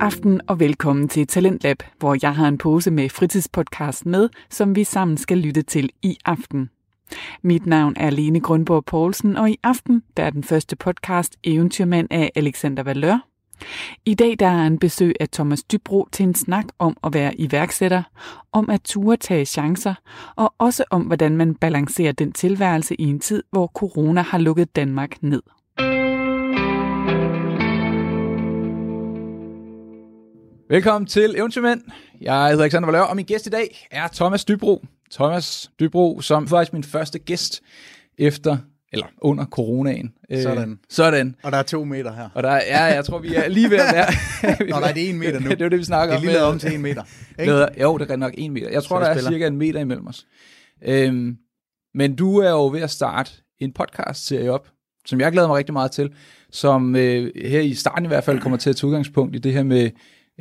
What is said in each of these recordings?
aften og velkommen til Talentlab, hvor jeg har en pose med fritidspodcast med, som vi sammen skal lytte til i aften. Mit navn er Lene Grundborg Poulsen, og i aften der er den første podcast Eventyrmand af Alexander Valør. I dag der er en besøg af Thomas Dybro til en snak om at være iværksætter, om at ture tage chancer, og også om hvordan man balancerer den tilværelse i en tid, hvor corona har lukket Danmark ned. Velkommen til Eventyrmænd. Jeg hedder Alexander Valør, og min gæst i dag er Thomas Dybro. Thomas Dybro, som faktisk min første gæst efter, eller under coronaen. Øh, sådan. sådan. Og der er to meter her. Og der er, ja, jeg tror, vi er lige ved at være... Nå, nej, det er en meter nu. det er det, vi snakker om. Det er lige om til en meter. Ikke? jo, det er nok en meter. Jeg tror, der er cirka en meter imellem os. Øhm, men du er jo ved at starte en podcast-serie op, som jeg glæder mig rigtig meget til, som øh, her i starten i hvert fald kommer til at tage udgangspunkt i det her med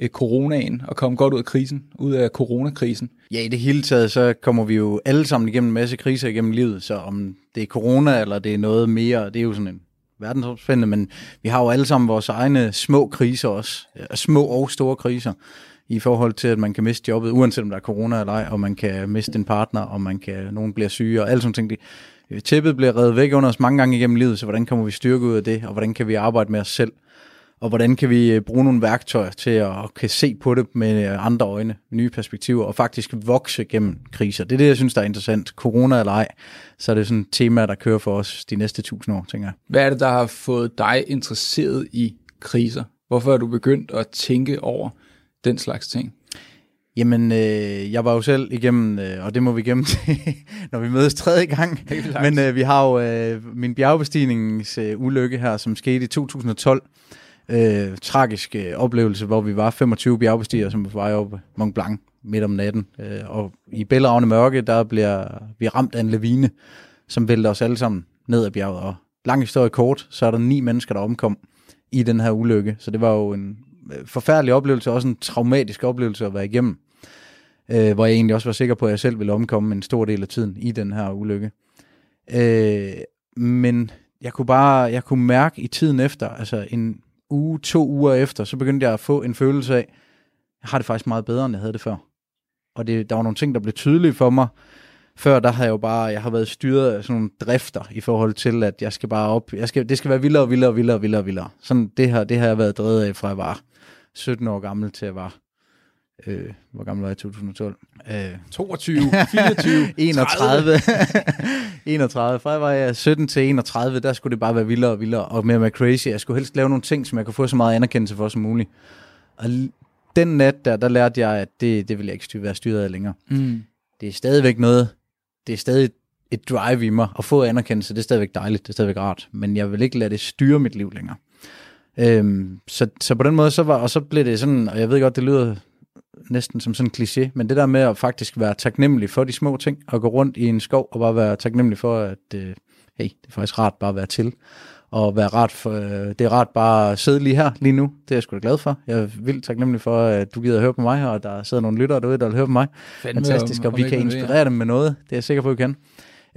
øh, coronaen og komme godt ud af krisen, ud af coronakrisen. Ja, i det hele taget, så kommer vi jo alle sammen igennem en masse kriser igennem livet, så om det er corona eller det er noget mere, det er jo sådan en verdensomspændende, men vi har jo alle sammen vores egne små kriser også, små og store kriser i forhold til, at man kan miste jobbet, uanset om der er corona eller ej, og man kan miste en partner, og man kan, nogen bliver syge, og alt sådan ting. Øh, tæppet bliver reddet væk under os mange gange igennem livet, så hvordan kommer vi styrke ud af det, og hvordan kan vi arbejde med os selv? Og hvordan kan vi øh, bruge nogle værktøjer til at kan se på det med øh, andre øjne, nye perspektiver, og faktisk vokse gennem kriser. Det er det, jeg synes, der er interessant. Corona eller ej, så er det sådan et tema, der kører for os de næste tusind år, tænker jeg. Hvad er det, der har fået dig interesseret i kriser? Hvorfor er du begyndt at tænke over den slags ting? Jamen, øh, jeg var jo selv igennem, øh, og det må vi igennem til, når vi mødes tredje gang. Men øh, vi har jo øh, min bjergbestigningsulykke øh, ulykke her, som skete i 2012 øh, tragisk øh, oplevelse, hvor vi var 25 bjergbestigere, som var på vej op Mont Blanc midt om natten. Øh, og i bælragende mørke, der bliver vi ramt af en lavine, som vælter os alle sammen ned ad bjerget. Og lang historie kort, så er der ni mennesker, der omkom i den her ulykke. Så det var jo en øh, forfærdelig oplevelse, også en traumatisk oplevelse at være igennem. Øh, hvor jeg egentlig også var sikker på, at jeg selv ville omkomme en stor del af tiden i den her ulykke. Øh, men jeg kunne bare, jeg kunne mærke i tiden efter, altså en uge, to uger efter, så begyndte jeg at få en følelse af, jeg har det faktisk meget bedre, end jeg havde det før. Og det, der var nogle ting, der blev tydelige for mig. Før der har jeg jo bare, jeg har været styret af sådan nogle drifter i forhold til, at jeg skal bare op, jeg skal, det skal være vildere, vildere, vildere, vildere, vildere. Sådan det her, det har jeg været drevet af, fra jeg var 17 år gammel til jeg var Øh, hvor gammel var jeg i 2012? Øh, 22, 24, 31. 31. Fra jeg var jeg 17 til 31, der skulle det bare være vildere og vildere, og mere med crazy. Jeg skulle helst lave nogle ting, som jeg kunne få så meget anerkendelse for som muligt. Og den nat der, der lærte jeg, at det, det vil jeg ikke være styret af længere. Mm. Det er stadigvæk noget, det er stadig et drive i mig. At få anerkendelse, det er stadigvæk dejligt, det er stadigvæk rart. Men jeg vil ikke lade det styre mit liv længere. Øhm, så, så på den måde, så var, og så blev det sådan, og jeg ved godt, det lyder næsten som sådan en kliché, men det der med at faktisk være taknemmelig for de små ting, og gå rundt i en skov og bare være taknemmelig for, at øh, hey, det er faktisk rart bare at være til, og være rart for, øh, det er rart bare at sidde lige her, lige nu, det er jeg sgu da glad for. Jeg er vildt taknemmelig for, at du gider at høre på mig, og der sidder nogle lyttere derude, der vil høre på mig. Fandme Fantastisk, og vi kan inspirere dem med noget, det er jeg sikker på, at vi kan.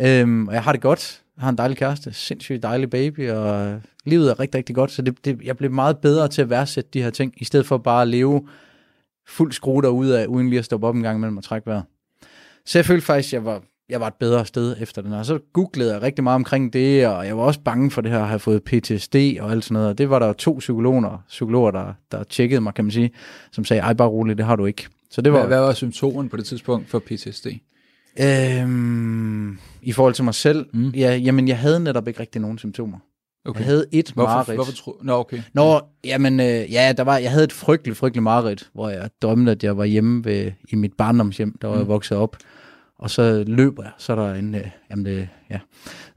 Øhm, og jeg har det godt, jeg har en dejlig kæreste, sindssygt dejlig baby, og livet er rigtig, rigtig godt, så det, det, jeg blev meget bedre til at værdsætte de her ting, i stedet for bare at leve fuld skrue derude af, uden lige at stoppe op en gang imellem og trække vejret. Så jeg følte faktisk, at jeg var, jeg var et bedre sted efter den her. Så googlede jeg rigtig meget omkring det, og jeg var også bange for det her at have fået PTSD og alt sådan noget. Og det var der to psykologer, psykologer der, der tjekkede mig, kan man sige, som sagde, ej bare roligt, det har du ikke. Så det var, hvad, hvad var symptomen på det tidspunkt for PTSD? Øhm, I forhold til mig selv? Mm. Ja, jamen, jeg havde netop ikke rigtig nogen symptomer. Okay. Jeg havde et hvorfor, mareridt. Hvorfor tro... Nå, okay. Nå, jamen, øh, ja, der var, jeg havde et frygteligt, frygteligt mareridt, hvor jeg drømte, at jeg var hjemme ved, i mit barndomshjem, der var mm. jeg vokset op. Og så løber jeg, så er der en, øh, jamen det, ja,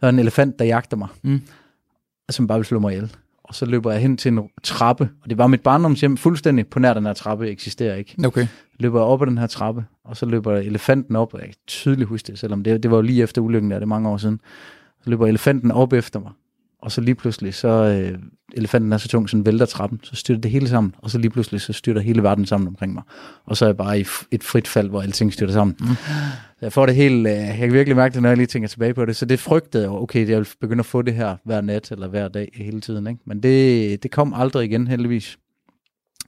der er en elefant, der jagter mig, mm. som bare vil slå mig ihjel. Og så løber jeg hen til en trappe, og det var mit barndomshjem fuldstændig på nær den her trappe, eksisterer ikke. Okay. Løber jeg op ad den her trappe, og så løber elefanten op, og jeg kan tydeligt huske det, selvom det, det var jo lige efter ulykken der, det er mange år siden. Så løber elefanten op efter mig, og så lige pludselig, så øh, elefanten er så tung, så den vælter trappen, så styrter det hele sammen, og så lige pludselig, så styrter hele verden sammen omkring mig. Og så er jeg bare i et frit fald, hvor alting styrter sammen. Mm. Jeg får det helt, øh, jeg kan virkelig mærke det, når jeg lige tænker tilbage på det. Så det frygtede jeg, okay, jeg vil begynde at få det her hver nat, eller hver dag hele tiden. Ikke? Men det, det kom aldrig igen, heldigvis.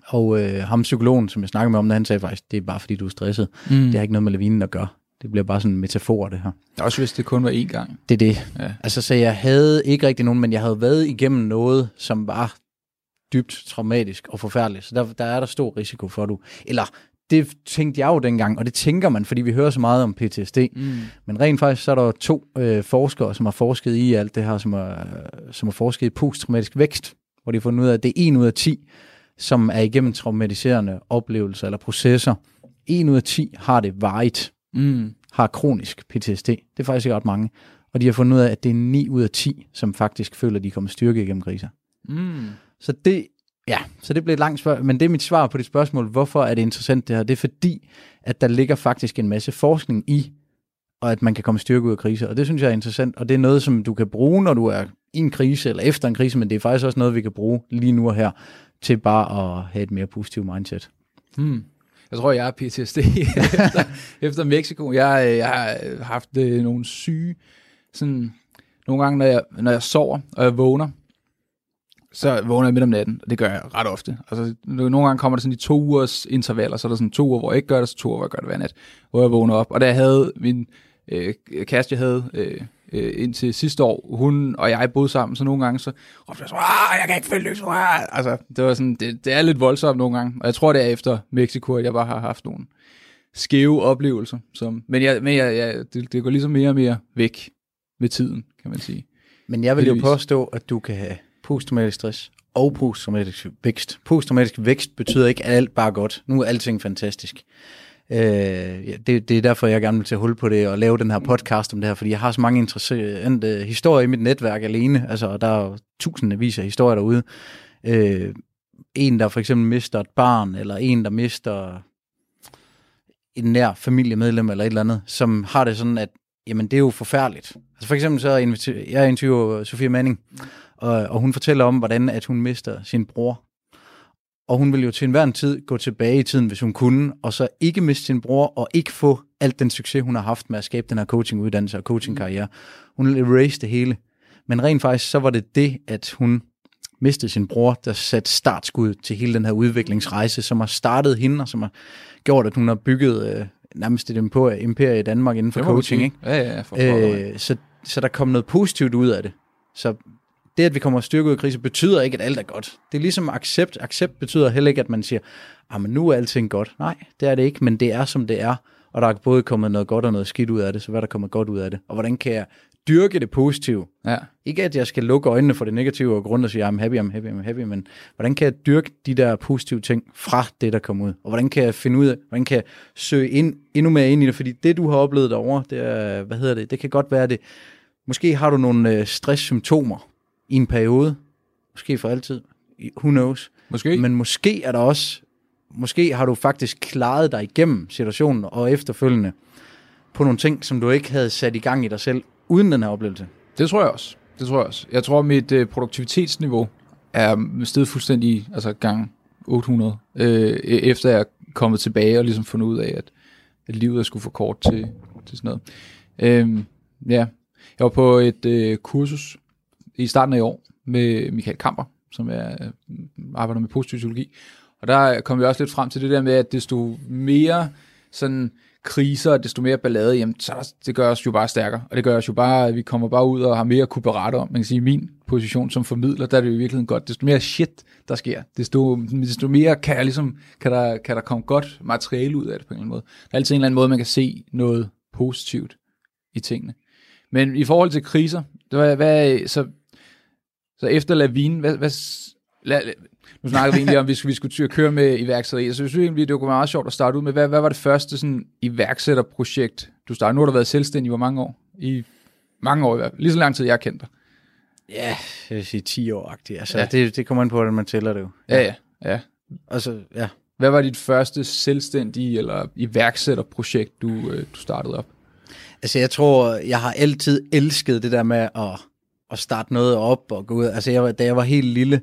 Og øh, ham psykologen, som jeg snakkede med om, han sagde faktisk, det er bare fordi, du er stresset. Mm. Det har ikke noget med lavinen at gøre. Det bliver bare sådan en metafor, det her. Også hvis det kun var én gang. Det er det. Ja. Altså, så jeg havde ikke rigtig nogen, men jeg havde været igennem noget, som var dybt traumatisk og forfærdeligt. Så der, der er der stor risiko for, du... Eller, det tænkte jeg jo dengang, og det tænker man, fordi vi hører så meget om PTSD. Mm. Men rent faktisk, så er der to øh, forskere, som har forsket i alt det her, som har, som har forsket i posttraumatisk vækst, hvor de har fundet ud af, at det er 1 ud af 10, som er igennem traumatiserende oplevelser eller processer. 1 ud af 10 har det varigt, mm. har kronisk PTSD. Det er faktisk ikke ret mange. Og de har fundet ud af, at det er 9 ud af 10, som faktisk føler, at de kommer styrke igennem kriser. Mm. Så det, ja, så det blev et langt spørgsmål, men det er mit svar på dit spørgsmål, hvorfor er det interessant det her? Det er fordi, at der ligger faktisk en masse forskning i, og at man kan komme styrke ud af kriser, og det synes jeg er interessant, og det er noget, som du kan bruge, når du er i en krise, eller efter en krise, men det er faktisk også noget, vi kan bruge lige nu og her, til bare at have et mere positivt mindset. Hmm. Jeg tror, jeg har PTSD efter, efter Mexico. Jeg, øh, jeg har øh, haft øh, nogle syge, sådan, nogle gange, når jeg, når jeg sover, og jeg vågner, så vågner jeg midt om natten, og det gør jeg ret ofte. Altså, nogle gange kommer der sådan i to ugers intervaller, så er der sådan to uger, hvor jeg ikke gør det, så to uger, hvor jeg gør det hver nat, hvor jeg vågner op. Og da jeg havde min øh, kæreste, jeg havde øh, øh, indtil sidste år, hun og jeg boede sammen, så nogle gange så råbte jeg så, jeg kan ikke følge lys, altså, det var sådan, det, det er lidt voldsomt nogle gange, og jeg tror, det er efter Mexico, at jeg bare har haft nogle skæve oplevelser, som, men, jeg, men jeg, jeg, det, det går ligesom mere og mere væk med tiden, kan man sige. Men jeg vil jo påstå, at du kan have posttraumatisk stress og posttraumatisk vækst. Posttraumatisk vækst betyder ikke, at alt bare godt. Nu er alting fantastisk. Øh, det, det er derfor, jeg gerne vil tage hul på det og lave den her podcast om det her, fordi jeg har så mange interessante historier i mit netværk alene. Altså, der er tusindvis af historier derude. Øh, en, der for eksempel mister et barn, eller en, der mister en nær familiemedlem eller et eller andet, som har det sådan, at jamen, det er jo forfærdeligt. Altså for eksempel så jeg interviewer Sofia Manning, og, og hun fortæller om, hvordan at hun mister sin bror. Og hun vil jo til enhver tid gå tilbage i tiden, hvis hun kunne, og så ikke miste sin bror, og ikke få alt den succes, hun har haft med at skabe den her coachinguddannelse og coachingkarriere. Hun vil erase det hele. Men rent faktisk, så var det det, at hun mistede sin bror, der satte startskud til hele den her udviklingsrejse, som har startet hende, og som har gjort, at hun har bygget øh, nærmest et imperie i Danmark inden for coaching. Ikke? Ja, ja, for øh, så, så der kom noget positivt ud af det. Så det, at vi kommer styrke ud af krise, betyder ikke, at alt er godt. Det er ligesom accept. Accept betyder heller ikke, at man siger, ah, men nu er alting godt. Nej, det er det ikke, men det er, som det er. Og der er både kommet noget godt og noget skidt ud af det, så hvad der kommer godt ud af det? Og hvordan kan jeg dyrke det positive? Ja. Ikke at jeg skal lukke øjnene for det negative og grund og sige, I'm happy, I'm happy, I'm happy, men hvordan kan jeg dyrke de der positive ting fra det, der kommer ud? Og hvordan kan jeg finde ud af, hvordan kan jeg søge ind, endnu mere ind i det? Fordi det, du har oplevet derovre, det er, hvad hedder det, det kan godt være det, måske har du nogle øh, stresssymptomer, i en periode. Måske for altid. Who knows? Måske. Men måske er der også, måske har du faktisk klaret dig igennem situationen og efterfølgende på nogle ting, som du ikke havde sat i gang i dig selv, uden den her oplevelse. Det tror jeg også. Det tror jeg også. Jeg tror, mit øh, produktivitetsniveau er stedet fuldstændig altså gang 800, øh, e-, efter jeg er kommet tilbage og ligesom fundet ud af, at, at livet er skulle for kort til, til sådan noget. Øh, ja, jeg var på et øh, kursus i starten af i år med Michael Kamper, som er, arbejder med positiv psykologi. Og der kom vi også lidt frem til det der med, at desto mere sådan kriser, desto mere ballade, jamen, så det gør os jo bare stærkere. Og det gør os jo bare, at vi kommer bare ud og har mere at kunne berette om. Man kan sige, min position som formidler, der er det jo i virkeligheden godt. Desto mere shit, der sker, desto, desto mere kan, jeg ligesom, kan, der, kan der komme godt materiale ud af det på en eller anden måde. Der er altid en eller anden måde, man kan se noget positivt i tingene. Men i forhold til kriser, det var, hvad, så så efter lavinen, hvad, hvad, la, nu snakker vi egentlig om, hvis vi skulle køre med iværksætteri. Så jeg synes egentlig, det kunne være meget sjovt at starte ud med, hvad, hvad var det første sådan, iværksætterprojekt, du startede? Nu har du været selvstændig hvor mange år? I mange år i hvert fald. Lige så lang tid, jeg har kendt dig. Ja, jeg vil sige 10 år-agtigt. Altså, ja. det, det kommer ind på, hvordan man tæller det jo. Ja, ja. ja. Altså, ja. Hvad var dit første selvstændige eller iværksætterprojekt, du, øh, du startede op? Altså, jeg tror, jeg har altid elsket det der med at at starte noget op og gå ud. Altså, jeg, da jeg var helt lille,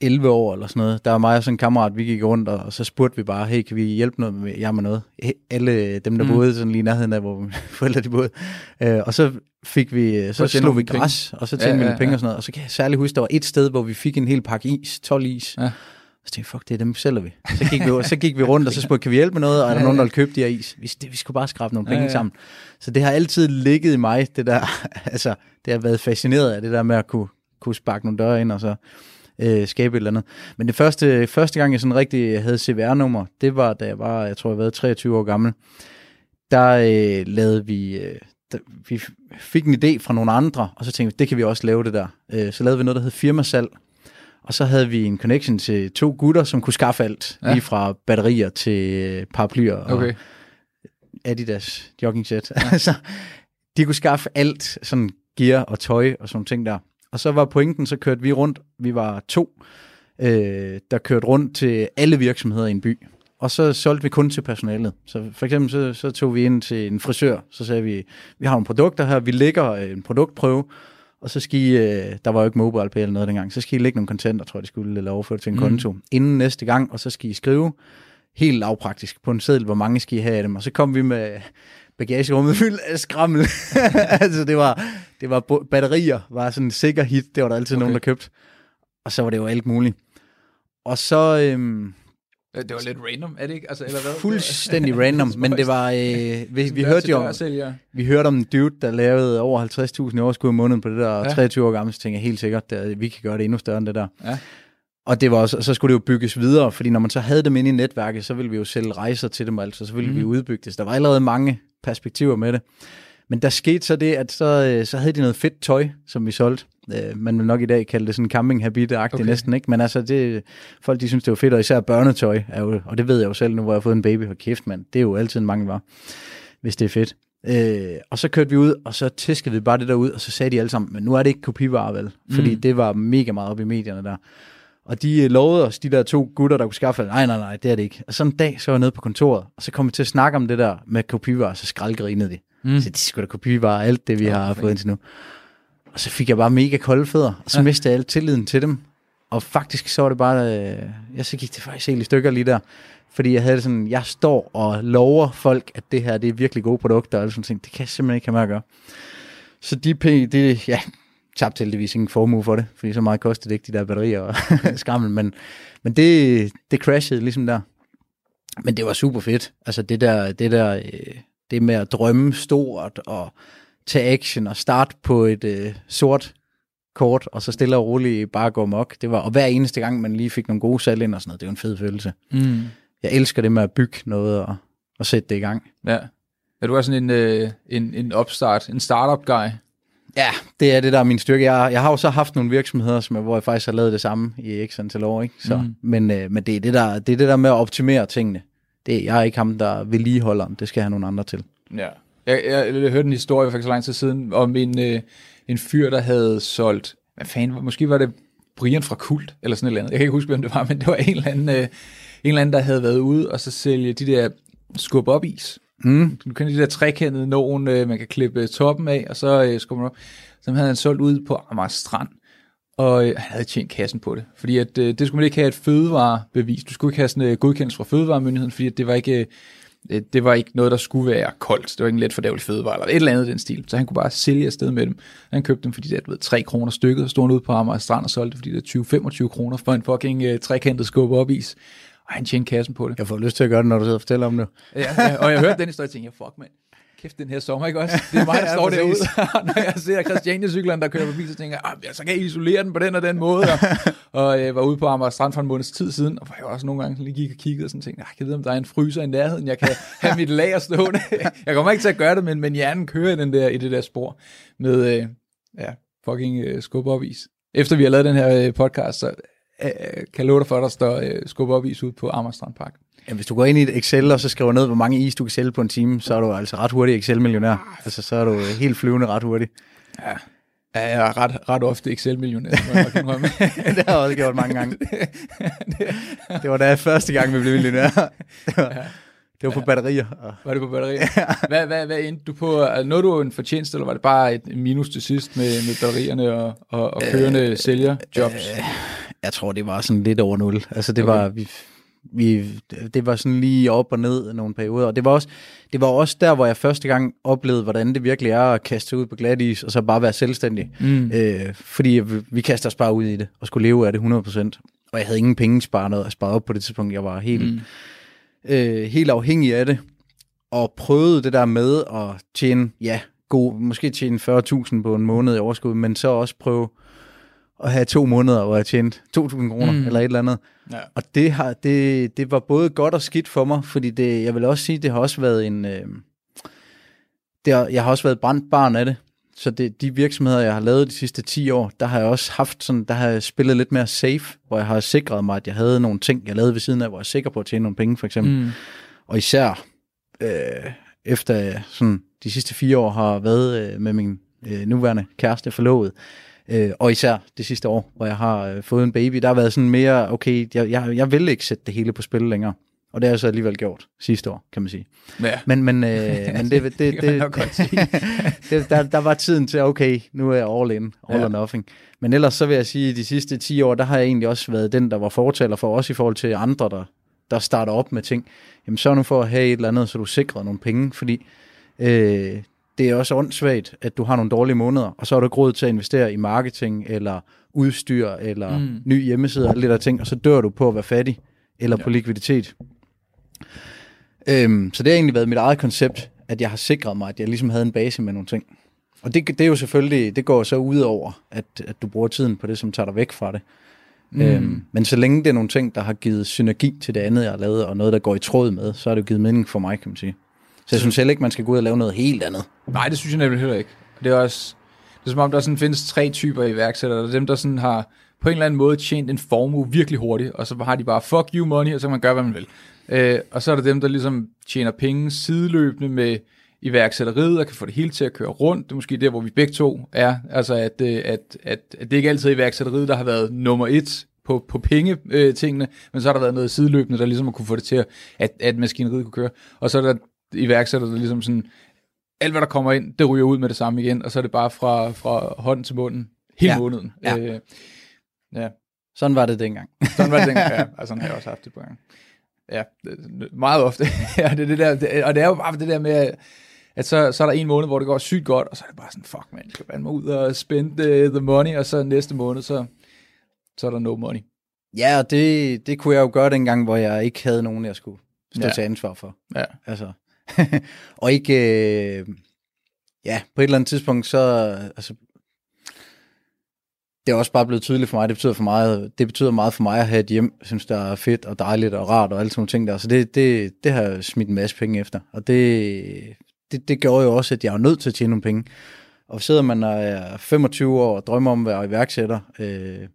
11 år eller sådan noget, der var mig og sådan en kammerat, vi gik rundt, og så spurgte vi bare, hey, kan vi hjælpe noget med jer med noget? Alle dem, der mm. boede sådan lige nærheden af, hvor forældre de boede. Øh, og så fik vi, så slog vi græs, penge. og så tjente ja, vi ja, penge ja. og sådan noget. Og så kan jeg særligt huske, der var et sted, hvor vi fik en hel pakke is, 12 is. Ja. Så tænkte fuck, det er dem sælger vi. Så gik vi, så gik vi rundt, og så spurgte, kan vi hjælpe med noget? Og er der nogen, der vil købe de her is? Vi, det, vi skulle bare skrabe nogle penge ja, ja. sammen. Så det har altid ligget i mig, det der, altså, det har været fascineret af det der med at kunne, kunne sparke nogle døre ind, og så øh, skabe et eller andet. Men det første, første gang, jeg sådan rigtig havde CVR-nummer, det var, da jeg var, jeg tror, jeg var 23 år gammel. Der øh, lavede vi, øh, der, vi fik en idé fra nogle andre, og så tænkte vi, det kan vi også lave det der. Øh, så lavede vi noget, der hed firmasalg, og så havde vi en connection til to gutter, som kunne skaffe alt, ja. lige fra batterier til øh, paraplyer og okay. Adidas jogging set. Ja. altså, de kunne skaffe alt, sådan gear og tøj og sådan ting der. Og så var pointen, så kørte vi rundt, vi var to, øh, der kørte rundt til alle virksomheder i en by. Og så solgte vi kun til personalet. Så for eksempel så, så tog vi ind til en frisør, så sagde vi, vi har nogle produkter her, vi lægger en produktprøve, og så skal I, øh, der var jo ikke mobile pay eller noget dengang, så skal I lægge nogle kontanter, tror jeg, de skulle, eller overføre til en mm. konto, inden næste gang, og så skal I skrive helt lavpraktisk på en seddel, hvor mange skal I have af dem. Og så kom vi med bagagerummet fyldt af skrammel. altså det var, det var batterier, var sådan en sikker hit, det var der altid okay. nogen, der købte. Og så var det jo alt muligt. Og så... Øhm, det var lidt random, er det ikke? Altså, eller hvad? Fuldstændig random, men det var... Øh, vi, vi, hørte jo, vi hørte om en dude, der lavede over 50.000 i overskud i måneden på det der, ja. 23 år gammel, så tænkte jeg helt sikkert, at vi kan gøre det endnu større end det der. Ja. Og det var også, så skulle det jo bygges videre, fordi når man så havde dem inde i netværket, så ville vi jo sælge rejser til dem, altså så ville mm. vi udbygge det. Så der var allerede mange perspektiver med det. Men der skete så det, at så, øh, så havde de noget fedt tøj, som vi solgte. Øh, man vil nok i dag kalde det sådan camping habit okay. næsten, ikke? Men altså, det, folk de synes, det var fedt, og især børnetøj, er jo, og det ved jeg jo selv nu, hvor jeg har fået en baby, for kæft, mand. Det er jo altid en mangel var, hvis det er fedt. Øh, og så kørte vi ud, og så tæskede vi bare det der ud, og så sagde de alle sammen, men nu er det ikke kopivarer, vel? Fordi mm. det var mega meget op i medierne der. Og de lovede os, de der to gutter, der kunne skaffe, nej, nej, nej, det er det ikke. Og sådan en dag, så var jeg nede på kontoret, og så kom vi til at snakke om det der med kopivarer, så skraldgrinede de. Mm. Så de skulle da kopivarer, alt det, vi ja, har fået indtil nu. Og så fik jeg bare mega kolde fødder, og så ja. mistede jeg alt tilliden til dem. Og faktisk så var det bare, øh, ja, så gik det faktisk helt i stykker lige der. Fordi jeg havde sådan, jeg står og lover folk, at det her, det er virkelig gode produkter, og sådan ting. Det kan jeg simpelthen ikke have med at gøre. Så de det, ja, tabte heldigvis ingen formue for det, fordi så meget kostede det ikke, de der batterier og skrammel, men, men det, det crashede ligesom der. Men det var super fedt. Altså det der, det der, øh, det med at drømme stort og tage action og starte på et øh, sort kort, og så stille og roligt bare gå mok. Det var, og hver eneste gang, man lige fik nogle gode salg ind og sådan noget, det var en fed følelse. Mm. Jeg elsker det med at bygge noget og, og sætte det i gang. Ja. Er du også sådan en, øh, en, en opstart, en startup guy? Ja, det er det, der er min styrke. Jeg, jeg har jo så haft nogle virksomheder, som, hvor jeg faktisk har lavet det samme i x antal år. Ikke? Så, mm. men, øh, men det, er det, der, det er det der med at optimere tingene. Det, jeg er ikke ham, der vedligeholder. Det skal jeg have nogle andre til. Ja. Jeg, jeg, jeg hørte en historie for ikke så lang tid siden om en, øh, en fyr, der havde solgt, hvad fanden, måske var det Brian fra Kult, eller sådan et eller andet. Jeg kan ikke huske, hvem det var, men det var en eller anden, øh, en eller anden der havde været ude og så sælge de der skub op is. Mm. Du kender de der trekantede nogen, øh, man kan klippe øh, toppen af, og så øh, skubber man op. Så havde han solgt ud på Amager Strand, og øh, han havde tjent kassen på det. Fordi at, øh, det skulle man ikke have et fødevarebevis. Du skulle ikke have sådan en øh, godkendelse fra fødevaremyndigheden, fordi at det var ikke... Øh, det var ikke noget, der skulle være koldt. Det var ikke en let fordævelig fødevare, eller et eller andet den stil. Så han kunne bare sælge afsted med dem. Han købte dem, fordi det var 3 kroner stykket, og stod ud på Amager Strand og solgte fordi det er 20-25 kroner for en fucking uh, trekantet skub op is. Og han tjente kassen på det. Jeg får lyst til at gøre det, når du sidder og fortæller om det. ja, ja, og jeg hørte den historie, og tænkte, ja, fuck mand, kæft den her sommer, ikke også? Det er mig, der står derude, når jeg ser Christiania-cyklerne, der kører forbi, så tænker jeg, ah, så kan jeg isolere den på den og den måde. Og, og jeg var ude på Amager Strand for en måneds tid siden, og jeg også nogle gange lige gik og kiggede og sådan tænkte, jeg kan vide, om der er en fryser i nærheden, jeg kan have mit lager stående. jeg kommer ikke til at gøre det, men, men hjernen kører i, den der, i det der spor med, øh, ja, fucking øh, skub op is. Efter vi har lavet den her øh, podcast, så øh, kan jeg love dig for, at der står øh, skub op is ud på Amager Strand Park. Ja, hvis du går ind i et Excel, og så skriver ned, hvor mange is du kan sælge på en time, så er du altså ret hurtig Excel-millionær. Altså, så er du helt flyvende ret hurtigt. Ja. Ja, jeg er ret, ret ofte Excel-millionær, det har jeg også gjort mange gange. det var da første gang, vi blev millionær. Var, det var på batterier. Var det på batterier? Hvad, hvad, hvad endte du på? Altså, nåede du en fortjeneste, eller var det bare et minus til sidst med, med batterierne og, og, og kørende øh, sælgerjobs? Øh, jeg tror, det var sådan lidt over nul. Altså, det okay. var... Vi, vi, det var sådan lige op og ned nogle perioder, og det var, også, det var også der, hvor jeg første gang oplevede, hvordan det virkelig er at kaste ud på glat is, og så bare være selvstændig. Mm. Øh, fordi vi kaster os bare ud i det, og skulle leve af det 100%. og jeg havde ingen penge sparet, sparet op på det tidspunkt. Jeg var helt, mm. Øh, helt afhængig af det, og prøvede det der med at tjene, ja, god, måske tjene 40.000 på en måned i overskud, men så også prøve at have to måneder, hvor jeg tjente 2.000 kroner mm. eller et eller andet. Ja. Og det, har, det, det var både godt og skidt for mig, fordi det, jeg vil også sige, det har også været en... Øh, det har, jeg har også været brændt barn af det. Så det, de virksomheder, jeg har lavet de sidste 10 år, der har jeg også haft sådan, der har jeg spillet lidt mere safe, hvor jeg har sikret mig, at jeg havde nogle ting, jeg lavede ved siden af, hvor jeg er sikker på at tjene nogle penge, for eksempel. Mm. Og især øh, efter sådan, de sidste fire år har været øh, med min øh, nuværende kæreste forlovet, øh, og især det sidste år, hvor jeg har øh, fået en baby, der har været sådan mere, okay, jeg, jeg, jeg vil ikke sætte det hele på spil længere. Og det har jeg så alligevel gjort sidste år, kan man sige. Ja. Men, men, øh, men det, det, det, det, det der, der var tiden til, okay, nu er jeg all in, all ja. or nothing. Men ellers så vil jeg sige, at de sidste 10 år, der har jeg egentlig også været den, der var fortaler for, også i forhold til andre, der, der starter op med ting. Jamen så nu for at have et eller andet, så du sikrer nogle penge, fordi øh, det er også åndssvagt, at du har nogle dårlige måneder, og så har du ikke råd til at investere i marketing, eller udstyr, eller mm. ny hjemmeside, og alle de der ting, og så dør du på at være fattig, eller ja. på likviditet. Øhm, så det har egentlig været mit eget koncept, at jeg har sikret mig, at jeg ligesom havde en base med nogle ting. Og det, det er jo selvfølgelig, det går så ud over, at, at du bruger tiden på det, som tager dig væk fra det. Mm. Øhm, men så længe det er nogle ting, der har givet synergi til det andet, jeg har lavet, og noget, der går i tråd med, så har det jo givet mening for mig, kan man sige. Så jeg synes heller ikke, man skal gå ud og lave noget helt andet. Nej, det synes jeg nemlig heller ikke. Det er også, det er som om, der sådan findes tre typer iværksættere. Der er dem, der sådan har på en eller anden måde tjent en formue virkelig hurtigt, og så har de bare fuck you money, og så kan man gøre, hvad man vil. Øh, og så er der dem, der ligesom tjener penge sideløbende med iværksætteriet, og kan få det hele til at køre rundt. Det er måske der, hvor vi begge to er. Altså, at, øh, at, at, at det ikke altid er iværksætteriet, der har været nummer et på, på penge-tingene, øh, men så har der været noget sideløbende, der ligesom har kunne få det til, at, at, at maskineriet kunne køre. Og så er der iværksætter, der ligesom sådan, alt hvad der kommer ind, det ryger ud med det samme igen, og så er det bare fra, fra hånden til munden hele ja. måneden. Ja. Øh, ja. Sådan var det dengang. sådan var det dengang, ja. Og sådan har jeg også haft det på gang. Ja, meget ofte. ja, det, det der, det, og det er jo bare det der med, at så, så er der en måned, hvor det går sygt godt, og så er det bare sådan, fuck man, jeg skal mig ud og spend the, the money, og så næste måned, så, så er der no money. Ja, og det, det kunne jeg jo gøre dengang, hvor jeg ikke havde nogen, jeg skulle stå ja. til ansvar for. Ja. Altså, og ikke, øh, ja, på et eller andet tidspunkt, så, altså, det er også bare blevet tydeligt for mig, det betyder, for meget, det betyder meget for mig at have et hjem, jeg synes, der er fedt og dejligt og rart og alle sådan nogle ting der, så det, det, det har jeg smidt en masse penge efter, og det, det, det gjorde jo også, at jeg er nødt til at tjene nogle penge. Og sidder man og er 25 år og drømmer om at være iværksætter, øh,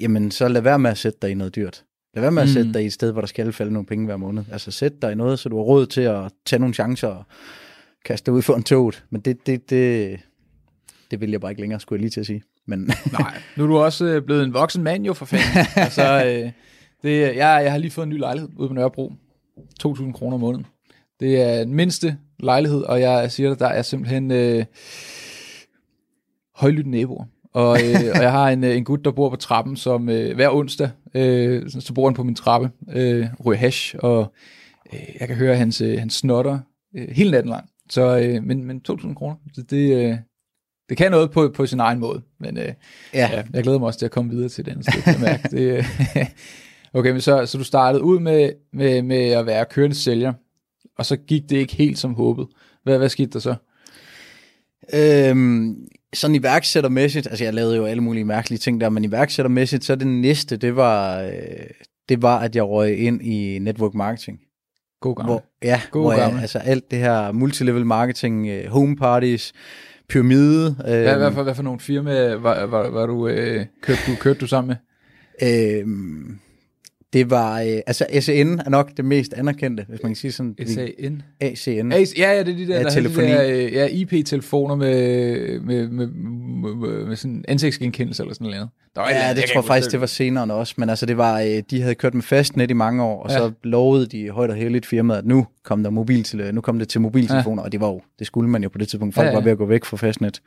jamen så lad være med at sætte dig i noget dyrt. Lad være med at sætte mm. dig i et sted, hvor der skal falde nogle penge hver måned. Altså sæt dig i noget, så du har råd til at tage nogle chancer og kaste dig ud for en toget. Men det, det, det, det vil jeg bare ikke længere, skulle jeg lige til at sige. Men Nej, nu er du også øh, blevet en voksen mand jo for fanden. altså, øh, det, jeg, jeg har lige fået en ny lejlighed ude på Nørrebro. 2.000 kroner om måneden. Det er den mindste lejlighed, og jeg siger dig, der er simpelthen øh, højlytte naboer. Og, øh, og jeg har en, øh, en gut, der bor på trappen, som øh, hver onsdag, øh, så bor han på min trappe, øh, ryger hash, og øh, jeg kan høre hans, øh, hans snotter øh, hele natten lang. Så, øh, men, men 2.000 kroner, det, det, øh, det kan noget på, på sin egen måde. Men øh, ja. ja. jeg glæder mig også til at komme videre til den jeg mærke. det, øh, okay, men så, så du startede ud med, med, med at være kørende sælger, og så gik det ikke helt som håbet. Hvad, hvad skete der så? Øhm, sådan iværksættermæssigt, altså jeg lavede jo alle mulige mærkelige ting der, men iværksættermæssigt, så det næste, det var, øh, det var, at jeg røg ind i network marketing. God gammel. Hvor, ja, God hvor gammel. Jeg, altså alt det her multilevel marketing, øh, home parties, pyramide. Øh, hvad, hvad, for, hvad for nogle firmaer var, var, var du, øh, kørte, du, kørte du sammen med? Øh, det var, øh, altså SAN er nok det mest anerkendte, hvis man kan sige sådan. SAN? ACN. ja, ja, det er de der, ja, der telefoni. De der, øh, ja, IP-telefoner med, med, med, med, med, sådan ansigtsgenkendelse eller sådan noget. Der var ja, det, det tror jeg faktisk, det var senere også, men altså det var, øh, de havde kørt med fastnet i mange år, og ja. så lovede de højt og heldigt firmaet, at nu kom der mobil til, nu kom det til mobiltelefoner, ja. og det var jo, det skulle man jo på det tidspunkt, folk ja, ja. var ved at gå væk fra fastnet.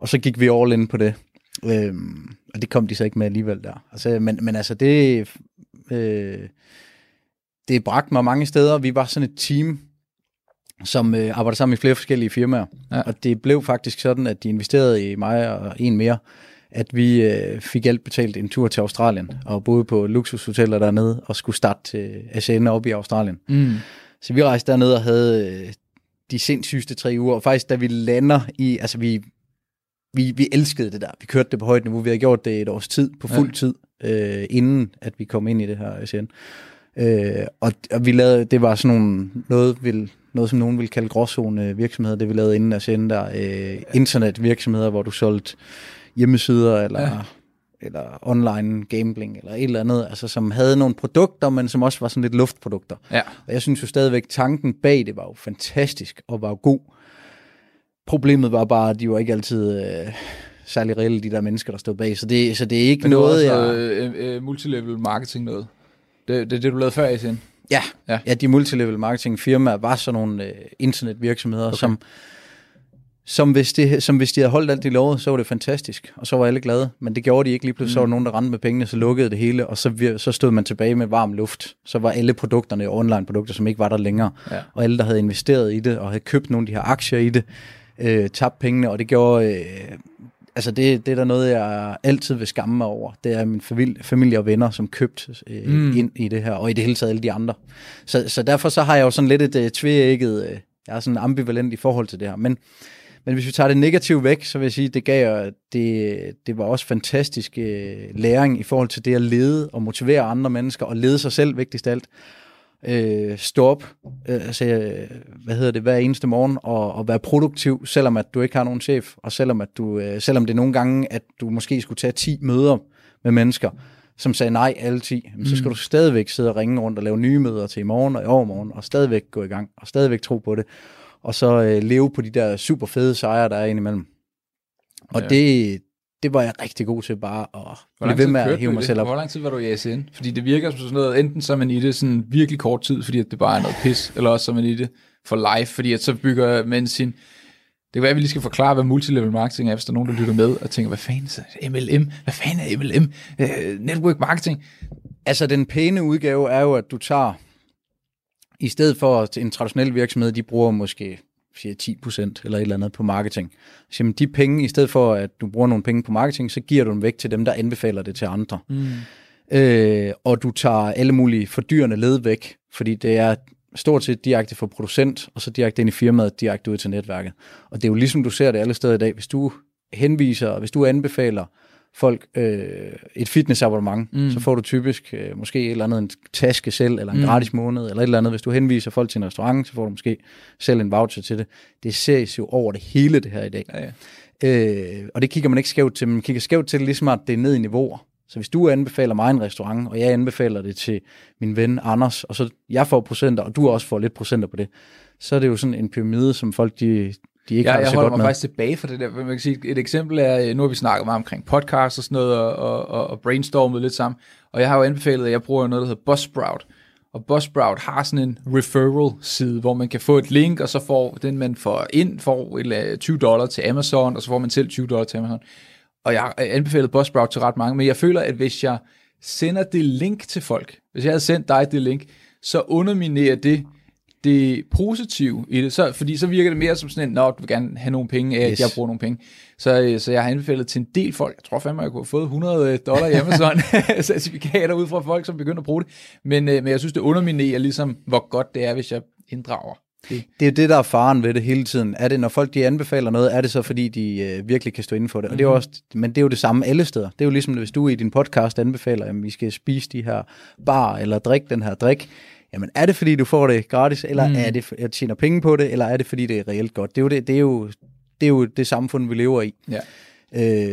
Og så gik vi all in på det. Øhm, og det kom de så ikke med alligevel der. Altså, men, men altså, det, øh, det bragte mig mange steder. Vi var sådan et team, som øh, arbejdede sammen i flere forskellige firmaer. Ja. Og det blev faktisk sådan, at de investerede i mig og en mere, at vi øh, fik alt betalt en tur til Australien, og boede på luksushoteller dernede, og skulle starte til ASN op i Australien. Mm. Så vi rejste derned og havde øh, de sindssygste tre uger, og faktisk da vi lander i, altså vi, vi, vi elskede det der, vi kørte det på højt niveau, vi havde gjort det et års tid, på fuld ja. tid, øh, inden at vi kom ind i det her ASN. Øh, og, og vi lavede, det var sådan nogle, noget, vil, noget som nogen vil kalde gråzone virksomheder, det vi lavede inden ASN der, øh, internetvirksomheder, hvor du solgte hjemmesider, eller, ja. eller online gambling, eller et eller andet, altså som havde nogle produkter, men som også var sådan lidt luftprodukter. Ja. Og jeg synes jo stadigvæk, tanken bag det var jo fantastisk, og var jo god. Problemet var bare, at de var ikke altid... Øh, særlig reelle, de der mennesker, der stod bag. Så det, så det er ikke Men noget... Det var også jeg... øh, øh, multilevel marketing noget. Det, det, det du lavede før i sin. Ja, ja. ja de multilevel marketing firmaer var sådan nogle øh, internetvirksomheder, okay. som som hvis, det, som hvis de havde holdt alt de lovede, så var det fantastisk, og så var alle glade. Men det gjorde de ikke lige pludselig. Mm. Så var der mm. nogen, der rendte med pengene, så lukkede det hele, og så, så stod man tilbage med varm luft. Så var alle produkterne online-produkter, som ikke var der længere. Ja. Og alle, der havde investeret i det, og havde købt nogle af de her aktier i det, øh, tabte pengene, og det gjorde... Øh, altså det, det er der noget, jeg altid vil skamme mig over. Det er min familie, familie og venner, som købte øh, mm. ind i det her, og i det hele taget alle de andre. Så, så derfor så har jeg jo sådan lidt et øh, tvægget... Øh, jeg er sådan ambivalent i forhold til det her. Men men hvis vi tager det negative væk, så vil jeg sige, at det gav det, det var også fantastisk øh, læring i forhold til det at lede og motivere andre mennesker og lede sig selv vigtigst af alt. Øh, stå op, øh, altså, øh, hvad hedder det, hver eneste morgen og, og være produktiv, selvom at du ikke har nogen chef, og selvom, at du, øh, selvom det nogle gange, at du måske skulle tage 10 møder med mennesker, som sagde nej alle 10, mm. så skal mm. du stadigvæk sidde og ringe rundt og lave nye møder til i morgen og i overmorgen, og stadigvæk gå i gang, og stadigvæk tro på det og så øh, leve på de der super fede sejre, der er indimellem. Og ja. det, det var jeg rigtig god til bare at blive ved med at hive mig selv op. Hvor lang tid var du i ASN? Fordi det virker som sådan noget, enten så er man i det sådan virkelig kort tid, fordi at det bare er noget pis, eller også så er man i det for life, fordi at så bygger man sin... Det kan være, at vi lige skal forklare, hvad multilevel marketing er, hvis der er nogen, der lytter med og tænker, hvad fanden er MLM? Hvad fanden er MLM? Øh, network marketing? Altså, den pæne udgave er jo, at du tager i stedet for en traditionel virksomhed, de bruger måske siger 10% eller et eller andet på marketing. Så de penge, i stedet for at du bruger nogle penge på marketing, så giver du dem væk til dem, der anbefaler det til andre. Mm. Øh, og du tager alle mulige fordyrende led væk, fordi det er stort set direkte for producent, og så direkte ind i firmaet, direkte ud til netværket. Og det er jo ligesom du ser det alle steder i dag. Hvis du henviser, hvis du anbefaler folk øh, et fitnessabonnement, mm. så får du typisk øh, måske et eller andet en taske selv, eller en mm. gratis måned, eller et eller andet. Hvis du henviser folk til en restaurant, så får du måske selv en voucher til det. Det ses jo over det hele det her i dag. Ja, ja. Øh, og det kigger man ikke skævt til, man kigger skævt til ligesom at det er ned i niveauer. Så hvis du anbefaler mig en restaurant, og jeg anbefaler det til min ven Anders, og så jeg får procenter, og du også får lidt procenter på det, så er det jo sådan en pyramide, som folk de, de ikke ja, har jeg så holder mig med. faktisk tilbage for det der. Man kan sige, et eksempel er, nu har vi snakket meget omkring podcast og sådan noget, og, og, og brainstormet lidt sammen, og jeg har jo anbefalet, at jeg bruger noget, der hedder Buzzsprout, og Buzzsprout har sådan en referral-side, hvor man kan få et link, og så får den, man får ind, får 20 dollar til Amazon, og så får man selv 20 dollar til Amazon. Og jeg har anbefalet Buzzsprout til ret mange, men jeg føler, at hvis jeg sender det link til folk, hvis jeg havde sendt dig det link, så underminerer det det positive i det, så, fordi så virker det mere som sådan en, nå, du vil gerne have nogle penge yes. at jeg bruger nogle penge. Så, øh, så jeg har anbefalet til en del folk, jeg tror fandme, jeg kunne have fået 100 øh, dollar i Amazon certifikater ud fra folk, som begynder at bruge det. Men, øh, men jeg synes, det underminerer ligesom, hvor godt det er, hvis jeg inddrager det. det er det, der er faren ved det hele tiden. Er det, når folk de anbefaler noget, er det så, fordi de øh, virkelig kan stå inden for det? Mm-hmm. Og det er mhm. også, men det er jo det samme alle steder. Det er jo ligesom, hvis du i din podcast anbefaler, at vi skal spise de her bar, eller drikke den her drik, jamen er det fordi, du får det gratis, eller mm. er det, jeg tjener penge på det, eller er det fordi, det er reelt godt? Det er jo det, det, er jo, det, er jo det samfund, vi lever i. Ja.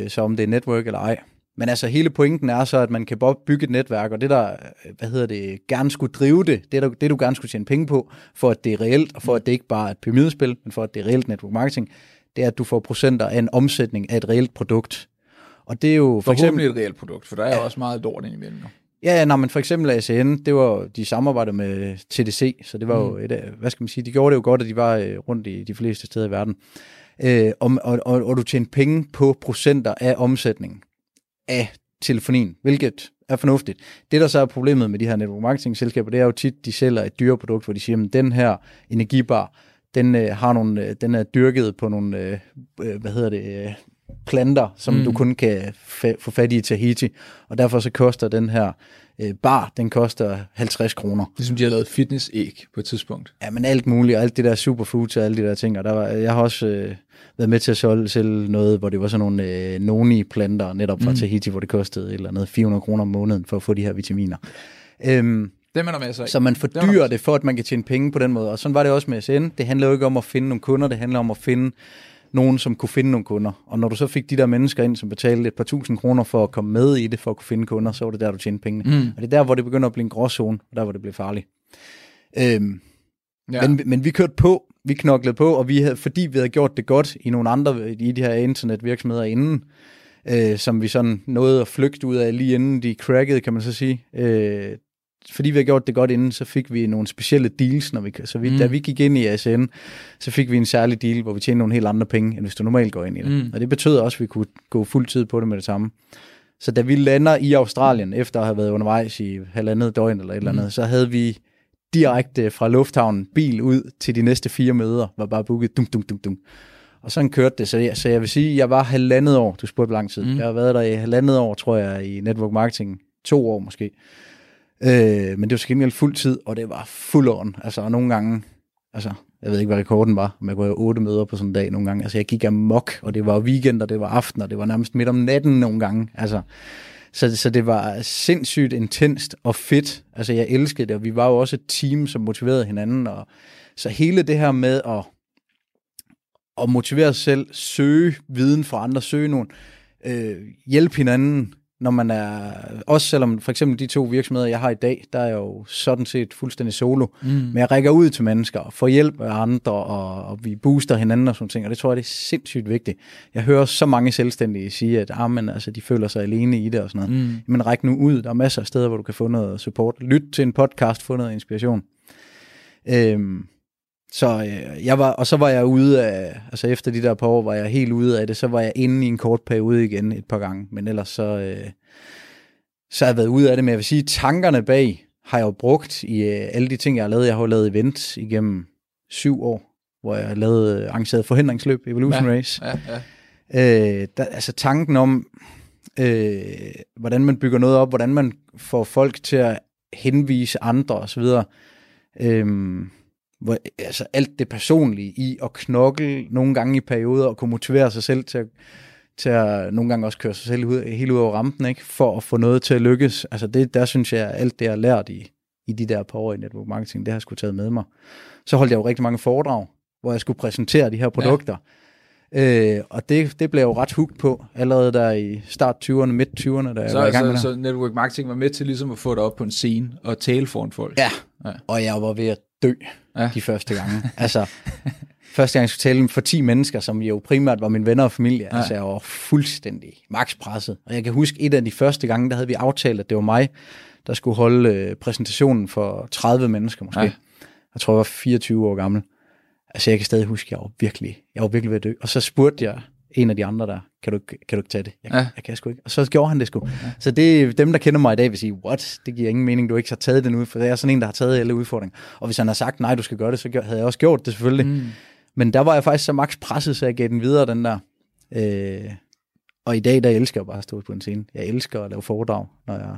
Øh, så om det er network eller ej. Men altså hele pointen er så, at man kan bare bygge et netværk, og det der, hvad hedder det, gerne skulle drive det, det, der, det du gerne skulle tjene penge på, for at det er reelt, og for at det ikke bare er et pyramidespil, men for at det er reelt network marketing, det er, at du får procenter af en omsætning af et reelt produkt. Og det er jo for eksempel et reelt produkt, for der er ja. også meget lort indimellem. Ja, når men for eksempel ACN, det var, de samarbejdede med TDC, så det var mm. jo et, hvad skal man sige, de gjorde det jo godt, at de var øh, rundt i de fleste steder i verden. Øh, og, og, og, og du tjente penge på procenter af omsætningen af telefonien, hvilket er fornuftigt. Det, der så er problemet med de her network marketing selskaber, det er jo tit, de sælger et dyre produkt, hvor de siger, at den her energibar, den, øh, har nogle, øh, den er dyrket på nogle, øh, øh hvad hedder det, øh, planter, som mm. du kun kan fa- få fat i i Tahiti. Og derfor så koster den her øh, bar, den koster 50 kroner. Ligesom de har lavet fitness-æg på et tidspunkt. Ja, men alt muligt, og alt det der superfoods og alle de der ting. Og der var, jeg har også øh, været med til at solge til noget, hvor det var sådan nogle øh, noni-planter, netop fra mm. Tahiti, hvor det kostede et eller andet 400 kroner om måneden for at få de her vitaminer. Øhm, det man masser af. Så man fordyrer det, det for, at man kan tjene penge på den måde. Og sådan var det også med SN. Det handler jo ikke om at finde nogle kunder, det handler om at finde nogen, som kunne finde nogle kunder. Og når du så fik de der mennesker ind, som betalte et par tusind kroner for at komme med i det, for at kunne finde kunder, så var det der, du tjente pengene. Mm. Og det er der, hvor det begynder at blive en gråzone, og der, hvor det bliver farligt. Øhm, ja. men, men vi kørte på, vi knoklede på, og vi havde, fordi vi havde gjort det godt i nogle andre, i de her internetvirksomheder inden, øh, som vi sådan nåede at flygte ud af lige inden de crackede, kan man så sige. Øh, fordi vi har gjort det godt inden, så fik vi nogle specielle deals, når vi, så vi, mm. da vi gik ind i ASN, så fik vi en særlig deal, hvor vi tjente nogle helt andre penge, end hvis du normalt går ind i det. Mm. Og det betød også, at vi kunne gå fuld tid på det med det samme. Så da vi lander i Australien, efter at have været undervejs i halvandet døgn eller et eller andet, mm. så havde vi direkte fra lufthavnen bil ud til de næste fire møder, var bare booket dum, dum, dum, dum. Og sådan kørte det, så jeg, så jeg vil sige, jeg var halvandet år, du spurgte lang tid, mm. jeg har været der i halvandet år, tror jeg, i network marketing, to år måske. Øh, men det var til gengæld fuld tid, og det var fuld on. Altså, og nogle gange, altså, jeg ved ikke, hvad rekorden var, men jeg kunne have otte møder på sådan en dag nogle gange. Altså, jeg gik amok, og det var weekend, og det var aften, og det var nærmest midt om natten nogle gange. Altså, så, så det var sindssygt intenst og fedt. Altså, jeg elskede det, og vi var jo også et team, som motiverede hinanden. Og, så hele det her med at, at motivere sig selv, søge viden fra andre, søge nogen, øh, hjælpe hinanden, når man er, også selvom for eksempel de to virksomheder, jeg har i dag, der er jo sådan set fuldstændig solo, mm. men jeg rækker ud til mennesker og får hjælp af andre, og, og vi booster hinanden og sådan ting, og det tror jeg, det er sindssygt vigtigt. Jeg hører så mange selvstændige sige, at ah, men, altså, de føler sig alene i det og sådan noget. Mm. Men ræk nu ud, der er masser af steder, hvor du kan få noget support. Lyt til en podcast, få noget inspiration. Øhm, så øh, jeg var, og så var jeg ude af, altså efter de der par år, var jeg helt ude af det, så var jeg inde i en kort periode igen et par gange, men ellers så, øh, så har jeg været ude af det, men jeg vil sige, tankerne bag har jeg jo brugt i øh, alle de ting, jeg har lavet. Jeg har jo lavet events igennem syv år, hvor jeg har lavet øh, arrangeret forhindringsløb, Evolution ja, Race. Ja, ja. Øh, der, altså tanken om, øh, hvordan man bygger noget op, hvordan man får folk til at henvise andre osv., øh, hvor, altså alt det personlige i at knokle nogle gange i perioder og kunne motivere sig selv til at, til at nogle gange også køre sig selv ud, helt ud over rampen, ikke? for at få noget til at lykkes. Altså det, der synes jeg, alt det, jeg har lært i, i de der par år i network marketing, det har jeg skulle taget med mig. Så holdt jeg jo rigtig mange foredrag, hvor jeg skulle præsentere de her produkter. Ja. Øh, og det, det blev jeg jo ret hugt på, allerede der i start 20'erne, midt 20'erne, da jeg så, var i gang med så, så network marketing var med til ligesom at få dig op på en scene og tale foran folk? Ja, ja. og jeg var ved at dø ja. de første gange. altså, første gang jeg skulle tale for 10 mennesker, som jo primært var mine venner og familie, ja. altså jeg var fuldstændig makspresset. Og jeg kan huske, et af de første gange, der havde vi aftalt, at det var mig, der skulle holde øh, præsentationen for 30 mennesker måske. Ja. Jeg tror, jeg var 24 år gammel. Altså jeg kan stadig huske, at jeg var virkelig, jeg var virkelig ved at dø. Og så spurgte jeg en af de andre der, kan du, kan du ikke tage det? Jeg, ja. jeg kan sgu ikke. Og så gjorde han det sgu. Ja. Så det dem, der kender mig i dag, vil sige, what? Det giver ingen mening, du ikke har taget den ud, for det er sådan en, der har taget alle udfordringer. Og hvis han har sagt, nej, du skal gøre det, så havde jeg også gjort det selvfølgelig. Mm. Men der var jeg faktisk så max presset, så jeg gav den videre, den der. Øh, og i dag, der elsker jeg bare at stå på en scene. Jeg elsker at lave foredrag, når jeg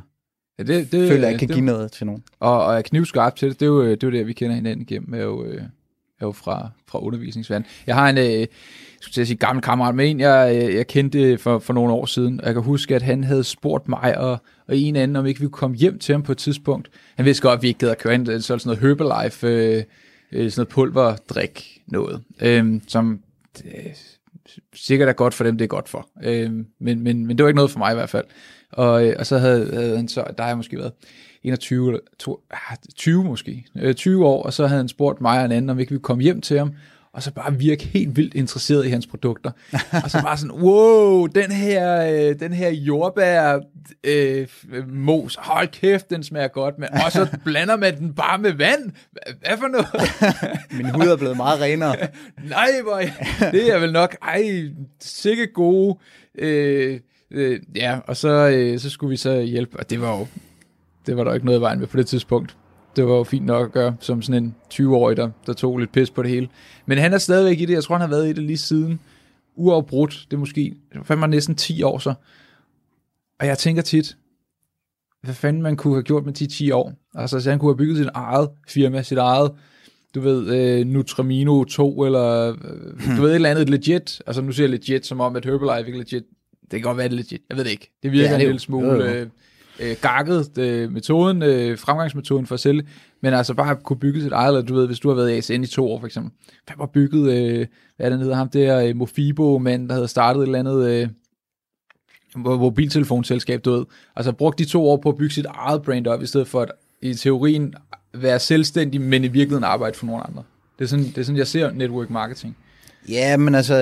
ja, det, det, føler, at jeg kan det, give noget til nogen. Og, og jeg knivskarp til det, det er jo det, er jo det vi kender hinanden igennem, er jo, øh, er jo fra, fra undervisningsverdenen. Jeg har en, øh, skulle jeg sige gammel kammerat med en, jeg, øh, jeg kendte for, for nogle år siden. Jeg kan huske, at han havde spurgt mig og, og en anden, om ikke vi kunne komme hjem til ham på et tidspunkt. Han vidste godt, at vi ikke gad at køre ind, så sådan noget Herbalife, øh, øh, sådan noget pulverdrik noget, øh, som øh, sikkert er godt for dem, det er godt for. Øh, men, men, men det var ikke noget for mig i hvert fald. Og, øh, og så havde, havde han så, der har jeg måske været 21 eller 20 ah, måske, øh, 20 år, og så havde han spurgt mig og en anden, om vi kunne komme hjem til ham, og så bare virke helt vildt interesseret i hans produkter. og så bare sådan, wow, den her, øh, den her jordbær øh, mos, hold kæft, den smager godt, men, og så blander man den bare med vand. Hvad for noget? Min hud er blevet meget renere. Nej, boy, det er vel nok, ej, sikke gode, øh, øh, ja, og så, øh, så skulle vi så hjælpe, og det var jo det var der ikke noget i vejen med på det tidspunkt. Det var jo fint nok at gøre som sådan en 20-årig, der, der tog lidt pis på det hele. Men han er stadigvæk i det. Jeg tror, han har været i det lige siden. uafbrudt. Det er måske, fandme næsten 10 år så. Og jeg tænker tit, hvad fanden man kunne have gjort med de 10 år. Altså, så han kunne have bygget sit eget firma, sit eget, du ved, øh, Nutramino 2, eller øh, du ved, et eller andet legit. Altså, nu siger jeg legit, som om, at Herbalife ikke legit. Det kan godt være, det legit. Jeg ved det ikke. Det virker ja, det en lille smule øh, øh gakket, øh, metoden, øh, fremgangsmetoden for at sælge. Men altså bare kunne bygge sit eget, eller du ved, hvis du har været i ASN i to år, for eksempel. Hvad var bygget, øh, hvad er det, hedder ham der, øh, Mofibo-mand, der havde startet et eller andet... Øh, mobiltelefonselskab, du ved. Altså brugt de to år på at bygge sit eget brand op, i stedet for at i teorien være selvstændig, men i virkeligheden arbejde for nogen andre. Det er sådan, det er sådan jeg ser network marketing. Ja, men altså,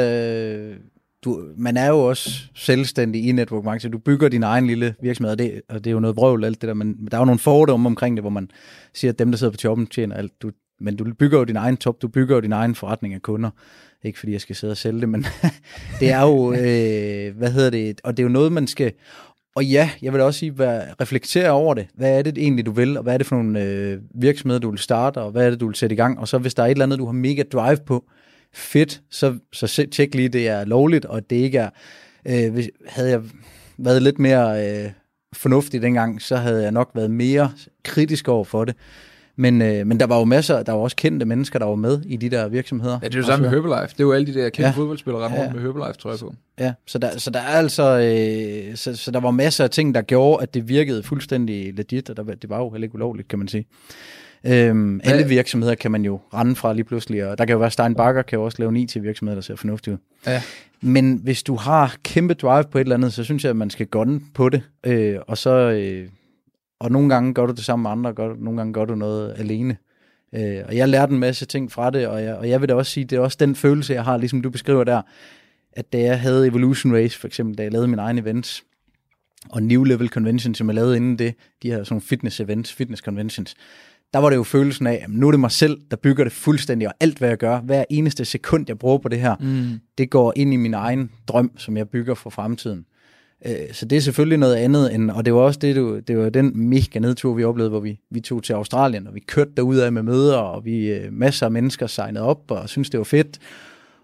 du, man er jo også selvstændig i network marketing. Du bygger din egen lille virksomhed, og det, og det er jo noget vrøvl alt det der, men der er jo nogle fordomme omkring det, hvor man siger, at dem, der sidder på toppen, tjener alt. Du, men du bygger jo din egen top, du bygger jo din egen forretning af kunder. Ikke fordi jeg skal sidde og sælge det, men det er jo, øh, hvad hedder det, og det er jo noget, man skal, og ja, jeg vil også sige, hvad, reflektere over det. Hvad er det egentlig, du vil, og hvad er det for nogle øh, virksomheder, du vil starte, og hvad er det, du vil sætte i gang? Og så hvis der er et eller andet, du har mega drive på, fedt, så, så tjek lige, det er lovligt, og det ikke er... Øh, hvis, havde jeg været lidt mere øh, fornuftig dengang, så havde jeg nok været mere kritisk over for det. Men, øh, men der var jo masser, der var også kendte mennesker, der var med i de der virksomheder. Ja, det er jo samme med Herbalife. Det er jo alle de der kendte ja. fodboldspillere, der ja. med Herbalife, tror jeg på. Ja, så der, så der er altså, øh, så, så der var masser af ting, der gjorde, at det virkede fuldstændig legit, og der, det var jo heller ikke ulovligt, kan man sige. Øhm, alle virksomheder kan man jo rende fra lige pludselig, og der kan jo være Stein Bakker, kan jo også lave en IT-virksomhed, der ser fornuftig ud. Ja. Men hvis du har kæmpe drive på et eller andet, så synes jeg, at man skal gunne på det, øh, og så... Øh, og nogle gange gør du det sammen med andre, og gør, nogle gange gør du noget alene. Øh, og jeg lærte en masse ting fra det, og jeg, og jeg vil da også sige, det er også den følelse, jeg har, ligesom du beskriver der, at da jeg havde Evolution Race, for eksempel, da jeg lavede min egen events, og New Level Convention, som jeg lavede inden det, de her sådan fitness events, fitness conventions, der var det jo følelsen af, at nu er det mig selv, der bygger det fuldstændig, og alt hvad jeg gør, hver eneste sekund, jeg bruger på det her, mm. det går ind i min egen drøm, som jeg bygger for fremtiden. Øh, så det er selvfølgelig noget andet, end, og det var også det, du, det var den mega nedtur, vi oplevede, hvor vi, vi tog til Australien, og vi kørte derud med møder, og vi øh, masser af mennesker signede op, og syntes, det var fedt.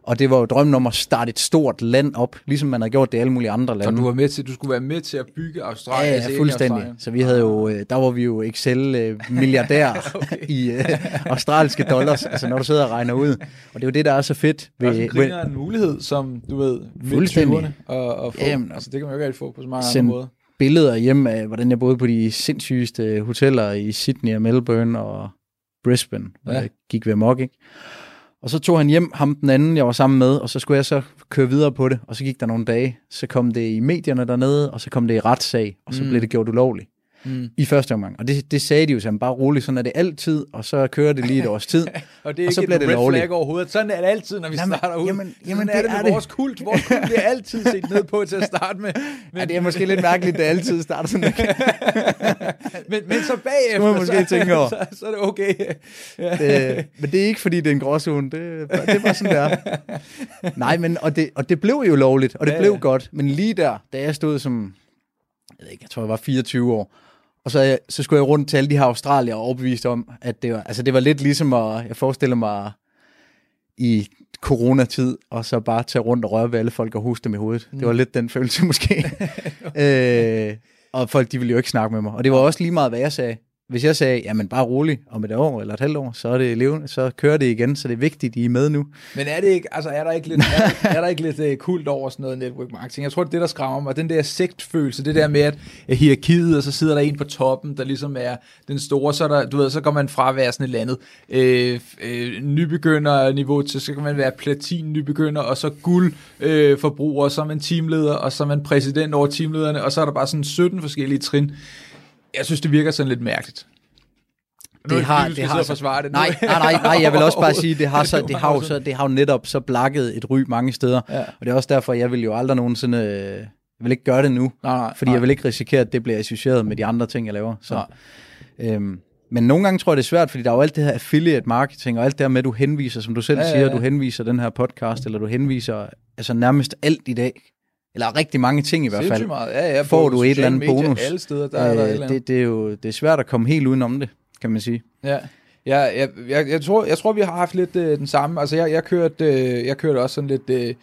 Og det var jo drømmen om at starte et stort land op, ligesom man har gjort det i alle mulige andre lande. Så du, var med til, du skulle være med til at bygge Australien? Ja, ja altså fuldstændig. Australien. Så vi havde jo, øh, der var vi jo Excel-milliardær okay. i uh, australske dollars, altså når du sidder og regner ud. Og det er jo det, der er så fedt. Ved, det er en mulighed, som du ved, fuldstændig. Og, og få. Jamen, altså, det kan man jo ikke få på så mange andre måder. billeder hjem af, hvordan jeg boede på de sindssygeste hoteller i Sydney og Melbourne og Brisbane. Ja. Jeg gik ved mok, ikke? Og så tog han hjem, ham den anden, jeg var sammen med, og så skulle jeg så køre videre på det, og så gik der nogle dage, så kom det i medierne dernede, og så kom det i retssag, og så mm. blev det gjort ulovligt mm. i første omgang. Og det, det sagde de jo sådan bare roligt, sådan er det altid, og så kører det lige et års tid, og det er og så bliver det lovligt. overhovedet. Sådan er det altid, når vi jamen, starter ud. Jamen, jamen det er det med er vores det. kult. Vores kult bliver altid set ned på til at starte med. Men, ja, det er måske lidt mærkeligt, at det altid starter sådan. men, men så bagefter, måske så, tænke over. Så, så, er det okay. Ja. Det, men det er ikke, fordi det er en gråzone. Det, det er bare sådan, der. Nej, men, og det, og det blev jo lovligt, og det ja, blev ja. godt. Men lige der, da jeg stod som, jeg ved ikke, jeg tror, jeg var 24 år, og så, så skulle jeg rundt til alle de her australier og overbevist om, at det var, altså det var lidt ligesom at, jeg forestiller mig i coronatid, og så bare tage rundt og røre ved alle folk og hoste dem i hovedet. Mm. Det var lidt den følelse måske. øh, og folk, de ville jo ikke snakke med mig. Og det var også lige meget, hvad jeg sagde. Hvis jeg sagde, jamen bare rolig, om et år eller et halvt år, så, er det levende, så kører det igen, så det er vigtigt, I er med nu. Men er det ikke, altså er der ikke lidt, er, er der ikke lidt uh, kult over sådan noget network marketing? Jeg tror, det er det, der skræmmer mig, den der sektfølelse, det der med, at hierarkiet, og så sidder der en på toppen, der ligesom er den store, så, der, du ved, så går man fra at være sådan et eller andet øh, øh, nybegynder-niveau til, så kan man være platin nybegynder, og så guld øh, forbruger, så er man teamleder, og så er man præsident over teamlederne, og så er der bare sådan 17 forskellige trin. Jeg synes, det virker sådan lidt mærkeligt. Nu det har, det har så, forsvare det. Nej, nej, nej, nej, jeg vil også bare sige, det har, så, det har, jo, så, det har jo netop så blakket et ry mange steder. Ja. Og det er også derfor, jeg vil jo aldrig nogensinde... Jeg vil ikke gøre det nu, nej, nej, fordi nej. jeg vil ikke risikere, at det bliver associeret med de andre ting, jeg laver. Så, øhm, men nogle gange tror jeg, det er svært, fordi der er jo alt det her affiliate marketing, og alt det her med, at du henviser, som du selv ja, siger, ja, ja. du henviser den her podcast, eller du henviser altså nærmest alt i dag eller rigtig mange ting i hvert fald, meget. Ja, ja, får du et eller andet bonus. Alle steder, der er der øh, det, det, er jo det er svært at komme helt udenom det, kan man sige. Ja. Ja, jeg, jeg, jeg, tror, jeg tror, vi har haft lidt øh, den samme. Altså, jeg, jeg, kørte, øh, jeg kørte også sådan lidt... Øh,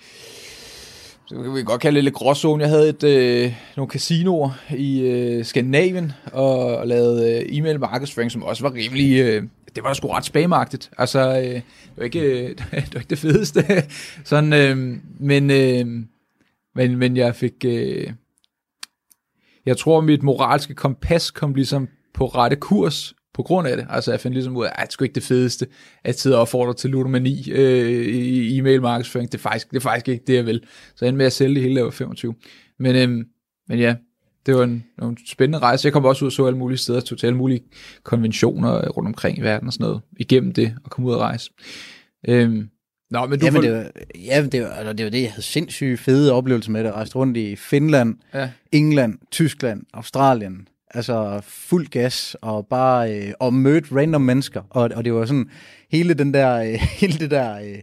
så kan vi godt kalde det lidt gråzone. Jeg havde et, øh, nogle casinoer i øh, Skandinavien, og, og lavede øh, e-mail markedsføring, som også var rimelig... Øh, det var sgu ret spamagtigt. Altså, øh, det, var ikke, øh, det var ikke det fedeste. Sådan, øh, men, øh, men, men jeg fik... Øh, jeg tror, mit moralske kompas kom ligesom på rette kurs på grund af det. Altså jeg fandt ligesom ud af, at det er ikke det fedeste, at sidde og opfordre til ludomani øh, i e-mail markedsføring. Det er, faktisk, det er faktisk ikke det, jeg vil. Så jeg endte med at sælge det hele, der 25. Men, øh, men ja, det var en, en spændende rejse. Jeg kom også ud og så alle mulige steder, tog til alle mulige konventioner rundt omkring i verden og sådan noget, igennem det, og kom ud og rejse. Øhm, Nå, men du jamen, får... det var, jamen, det var, altså, det var det, jeg havde sindssygt fede oplevelser med det. Rejste rundt i Finland, ja. England, Tyskland, Australien, altså fuld gas, og bare øh, og mødte random mennesker, og, og det var sådan hele den der, øh, hele det der øh,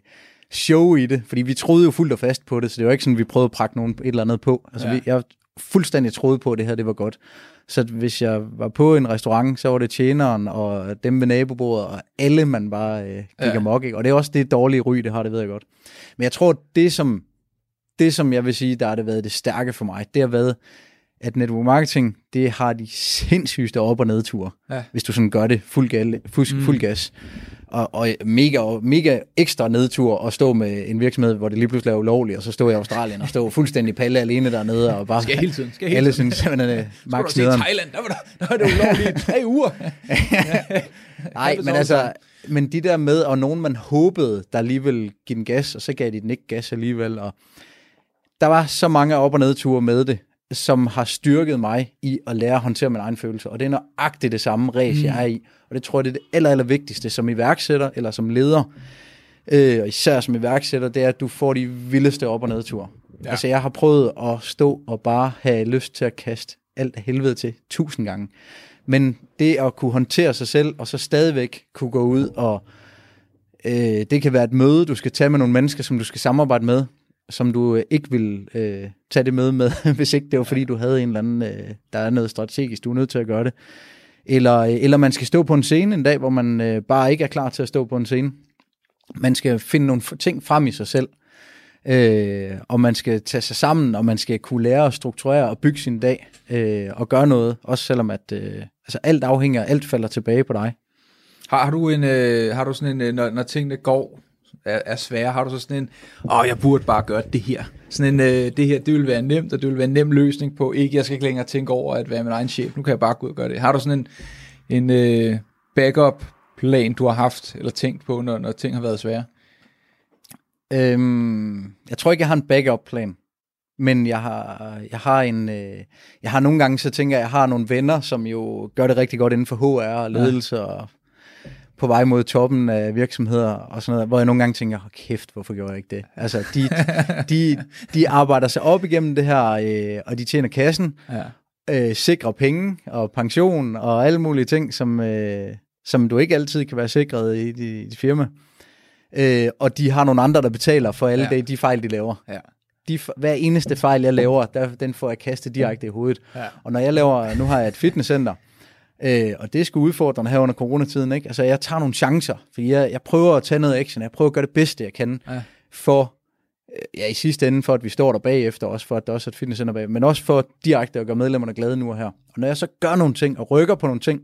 show i det, fordi vi troede jo fuldt og fast på det, så det var ikke sådan, vi prøvede at prakke nogen et eller andet på. Altså, ja. vi, jeg fuldstændig troede på, at det her det var godt. Så hvis jeg var på en restaurant, så var det tjeneren og dem ved nabobordet, og alle man bare øh, gik ja. amok. Ikke? Og det er også det dårlige ry, det har, det ved jeg godt. Men jeg tror, det som, det som jeg vil sige, der har det været det stærke for mig, det har været, at network marketing, det har de sindssygeste op- og nedture, ja. hvis du sådan gør det fuld, gal, fuld, mm. fuld gas. Og, og mega, mega ekstra nedtur at stå med en virksomhed, hvor det lige pludselig er ulovligt, og så stå i Australien og stå fuldstændig palle alene dernede. Og bare, skal hele tiden. Skal hele alle tiden. Synes, at er max Skal du Thailand, der var, der, der var det ulovligt i tre uger. Nej, men altså, men de der med, og nogen man håbede, der lige ville give den gas, og så gav de den ikke gas alligevel, og der var så mange op- og nedture med det, som har styrket mig i at lære at håndtere min egen følelse. Og det er nøjagtigt det samme race, mm. jeg er i. Og det tror jeg, det er det aller, aller vigtigste som iværksætter eller som leder. Øh, og især som iværksætter, det er, at du får de vildeste op- og nedture. Ja. Altså, jeg har prøvet at stå og bare have lyst til at kaste alt helvede til tusind gange. Men det at kunne håndtere sig selv, og så stadigvæk kunne gå ud og... Øh, det kan være et møde, du skal tage med nogle mennesker, som du skal samarbejde med, som du øh, ikke vil øh, tage det med med, hvis ikke det var fordi, du havde en eller anden, øh, der er noget strategisk, du er nødt til at gøre det. Eller, øh, eller man skal stå på en scene en dag, hvor man øh, bare ikke er klar til at stå på en scene. Man skal finde nogle ting frem i sig selv, øh, og man skal tage sig sammen, og man skal kunne lære at strukturere og bygge sin dag, øh, og gøre noget, også selvom at øh, altså alt afhænger, alt falder tilbage på dig. Har, har du en, øh, har du sådan en, øh, når, når tingene går er, er svære, har du så sådan en, åh, oh, jeg burde bare gøre det her. Sådan en, øh, det her, det vil være nemt, og det vil være en nem løsning på, ikke, jeg skal ikke længere tænke over at være min egen chef, nu kan jeg bare gå ud og gøre det. Har du sådan en, en øh, backup plan, du har haft, eller tænkt på, når, når ting har været svære? Øhm, jeg tror ikke, jeg har en backup plan. Men jeg har, jeg har en, øh, jeg har nogle gange, så tænker jeg, jeg har nogle venner, som jo gør det rigtig godt inden for HR og ledelse ja. og på vej mod toppen af virksomheder og sådan noget, hvor jeg nogle gange tænker, oh, kæft, hvorfor gjorde jeg ikke det? Altså, de, de, de arbejder sig op igennem det her, øh, og de tjener kassen, ja. øh, sikrer penge og pension og alle mulige ting, som, øh, som du ikke altid kan være sikret i dit firma. Øh, og de har nogle andre, der betaler for alle ja. de, de fejl, de laver. Ja. De, hver eneste fejl, jeg laver, der, den får jeg kastet direkte i hovedet. Ja. Og når jeg laver, nu har jeg et fitnesscenter, Øh, og det sgu udfordrende her under coronatiden. Ikke? Altså, jeg tager nogle chancer, fordi jeg, jeg prøver at tage noget action. Jeg prøver at gøre det bedste, jeg kan ja. for, øh, ja, i sidste ende, for at vi står der bagefter, også for at der også er et fitnesscenter bag, men også for direkte at gøre medlemmerne glade nu og her. Og når jeg så gør nogle ting og rykker på nogle ting,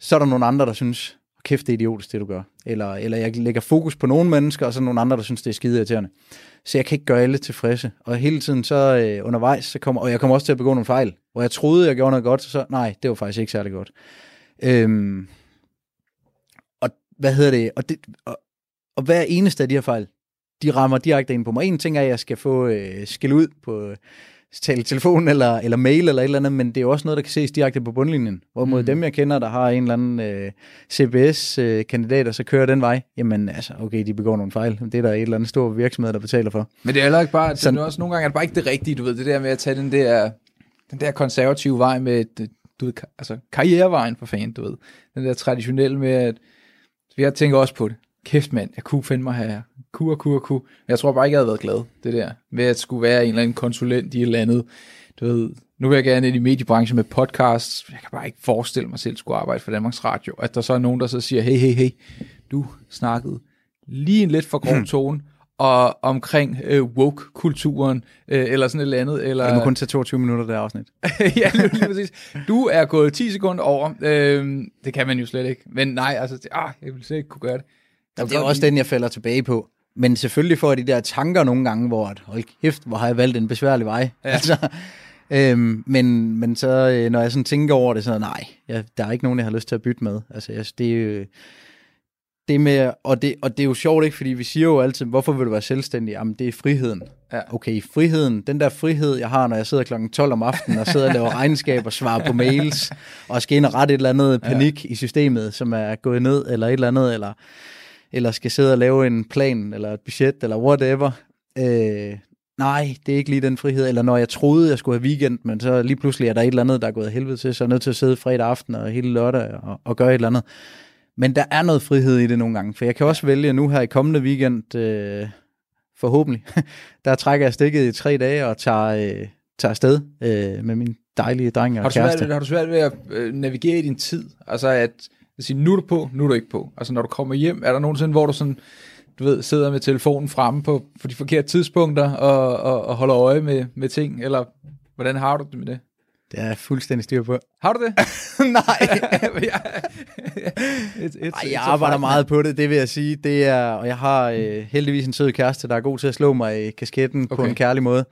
så er der nogle andre, der synes, kæft, det er idiotisk, det du gør. Eller, eller jeg lægger fokus på nogle mennesker, og så nogle andre, der synes, det er skide irriterende. Så jeg kan ikke gøre alle tilfredse. Og hele tiden så øh, undervejs, så kommer, og jeg kommer også til at begå nogle fejl, hvor jeg troede, jeg gjorde noget godt, så nej, det var faktisk ikke særlig godt. Øhm, og hvad hedder det? Og, det og, og hver eneste af de her fejl, de rammer direkte ind på mig. En ting er, at jeg skal få øh, skæld ud på tale telefon eller, eller mail eller et eller andet, men det er jo også noget, der kan ses direkte på bundlinjen. Hvorimod mm. dem, jeg kender, der har en eller anden øh, CBS-kandidat, øh, og så kører den vej, jamen altså, okay, de begår nogle fejl. Det er der et eller andet stor virksomhed, der betaler for. Men det er heller ikke bare, så, det er også, nogle gange er det bare ikke det rigtige, du ved, det der med at tage den der, den der konservative vej med, du ved, altså karrierevejen for fanden, du ved. Den der traditionelle med, at jeg tænker også på det. Kæft mand, jeg kunne finde mig her kur, kur, kur. Jeg tror bare ikke, jeg havde været glad, det der, med at skulle være en eller anden konsulent i et eller andet. Du ved, nu vil jeg gerne ind i mediebranchen med podcasts. Jeg kan bare ikke forestille mig selv at skulle arbejde for Danmarks Radio. At der så er nogen, der så siger, hey, hey, hey, du snakkede lige en lidt for grov hmm. Og omkring øh, woke-kulturen, øh, eller sådan et eller andet. Eller... Det må kun tage 22 minutter, det afsnit. ja, lige præcis. Du er gået 10 sekunder over. Øh, det kan man jo slet ikke. Men nej, altså, det, ah, jeg ville slet ikke kunne gøre det. Jamen, det er også den, jeg falder tilbage på. Men selvfølgelig får jeg de der tanker nogle gange, hvor at, hold kæft, hvor har jeg valgt en besværlig vej. Ja. Altså, øhm, men, men så, øh, når jeg sådan tænker over det, så nej, jeg, der er ikke nogen, jeg har lyst til at bytte med. Altså, jeg, det jo, det med, og det, og det er jo sjovt ikke, fordi vi siger jo altid, hvorfor vil du være selvstændig? Jamen, det er friheden. Ja. Okay, friheden, den der frihed, jeg har, når jeg sidder klokken 12 om aftenen og sidder og laver regnskab og svarer på mails, og skal ind og rette et eller andet panik ja. i systemet, som er gået ned, eller et eller andet, eller, eller skal sidde og lave en plan, eller et budget, eller whatever. Øh, nej, det er ikke lige den frihed. Eller når jeg troede, jeg skulle have weekend, men så lige pludselig er der et eller andet, der er gået af helvede til, så er jeg nødt til at sidde fredag aften og hele lørdag og, og gøre et eller andet. Men der er noget frihed i det nogle gange, for jeg kan også vælge nu her i kommende weekend, øh, forhåbentlig, der trækker jeg stikket i tre dage og tager, øh, tager afsted øh, med min dejlige dreng og har du kæreste. Svært, har du svært ved at øh, navigere i din tid? Altså at, at sige, nu er du på, nu er du ikke på. Altså når du kommer hjem, er der nogensinde, hvor du sådan, du ved, sidder med telefonen fremme på, på de forkerte tidspunkter og, og, og holder øje med, med ting, eller hvordan har du det med det? Det er fuldstændig styr på. Har du det? Nej. et, et, Ej, jeg arbejder meget på det, det vil jeg sige. Det er, og jeg har øh, heldigvis en sød kæreste, der er god til at slå mig i kasketten okay. på en kærlig måde.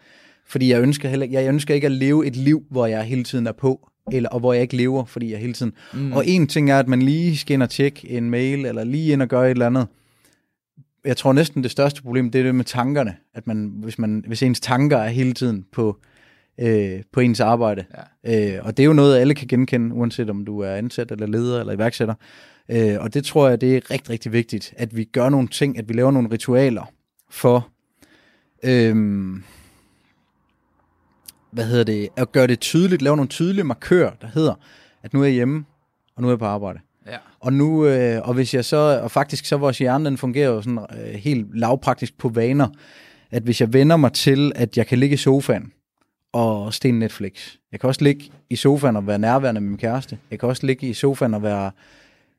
Fordi jeg ønsker, heller, jeg ønsker ikke at leve et liv, hvor jeg hele tiden er på, eller, og hvor jeg ikke lever, fordi jeg hele tiden... Mm. Og en ting er, at man lige skal ind og tjekke en mail, eller lige ind og gøre et eller andet. Jeg tror næsten det største problem, det er det med tankerne. At man, hvis, man, hvis ens tanker er hele tiden på øh, på ens arbejde. Ja. Øh, og det er jo noget, alle kan genkende, uanset om du er ansat eller leder eller iværksætter. Øh, og det tror jeg, det er rigtig, rigtig vigtigt, at vi gør nogle ting, at vi laver nogle ritualer for, øh, hvad hedder det, at gøre det tydeligt, lave nogle tydelige markører, der hedder, at nu er jeg hjemme, og nu er jeg på arbejde. Ja. Og nu, øh, og hvis jeg så, og faktisk så vores hjerne, den fungerer jo sådan øh, helt lavpraktisk på vaner, at hvis jeg vender mig til, at jeg kan ligge i sofaen, og sten Netflix. Jeg kan også ligge i sofaen og være nærværende med min kæreste. Jeg kan også ligge i sofaen og være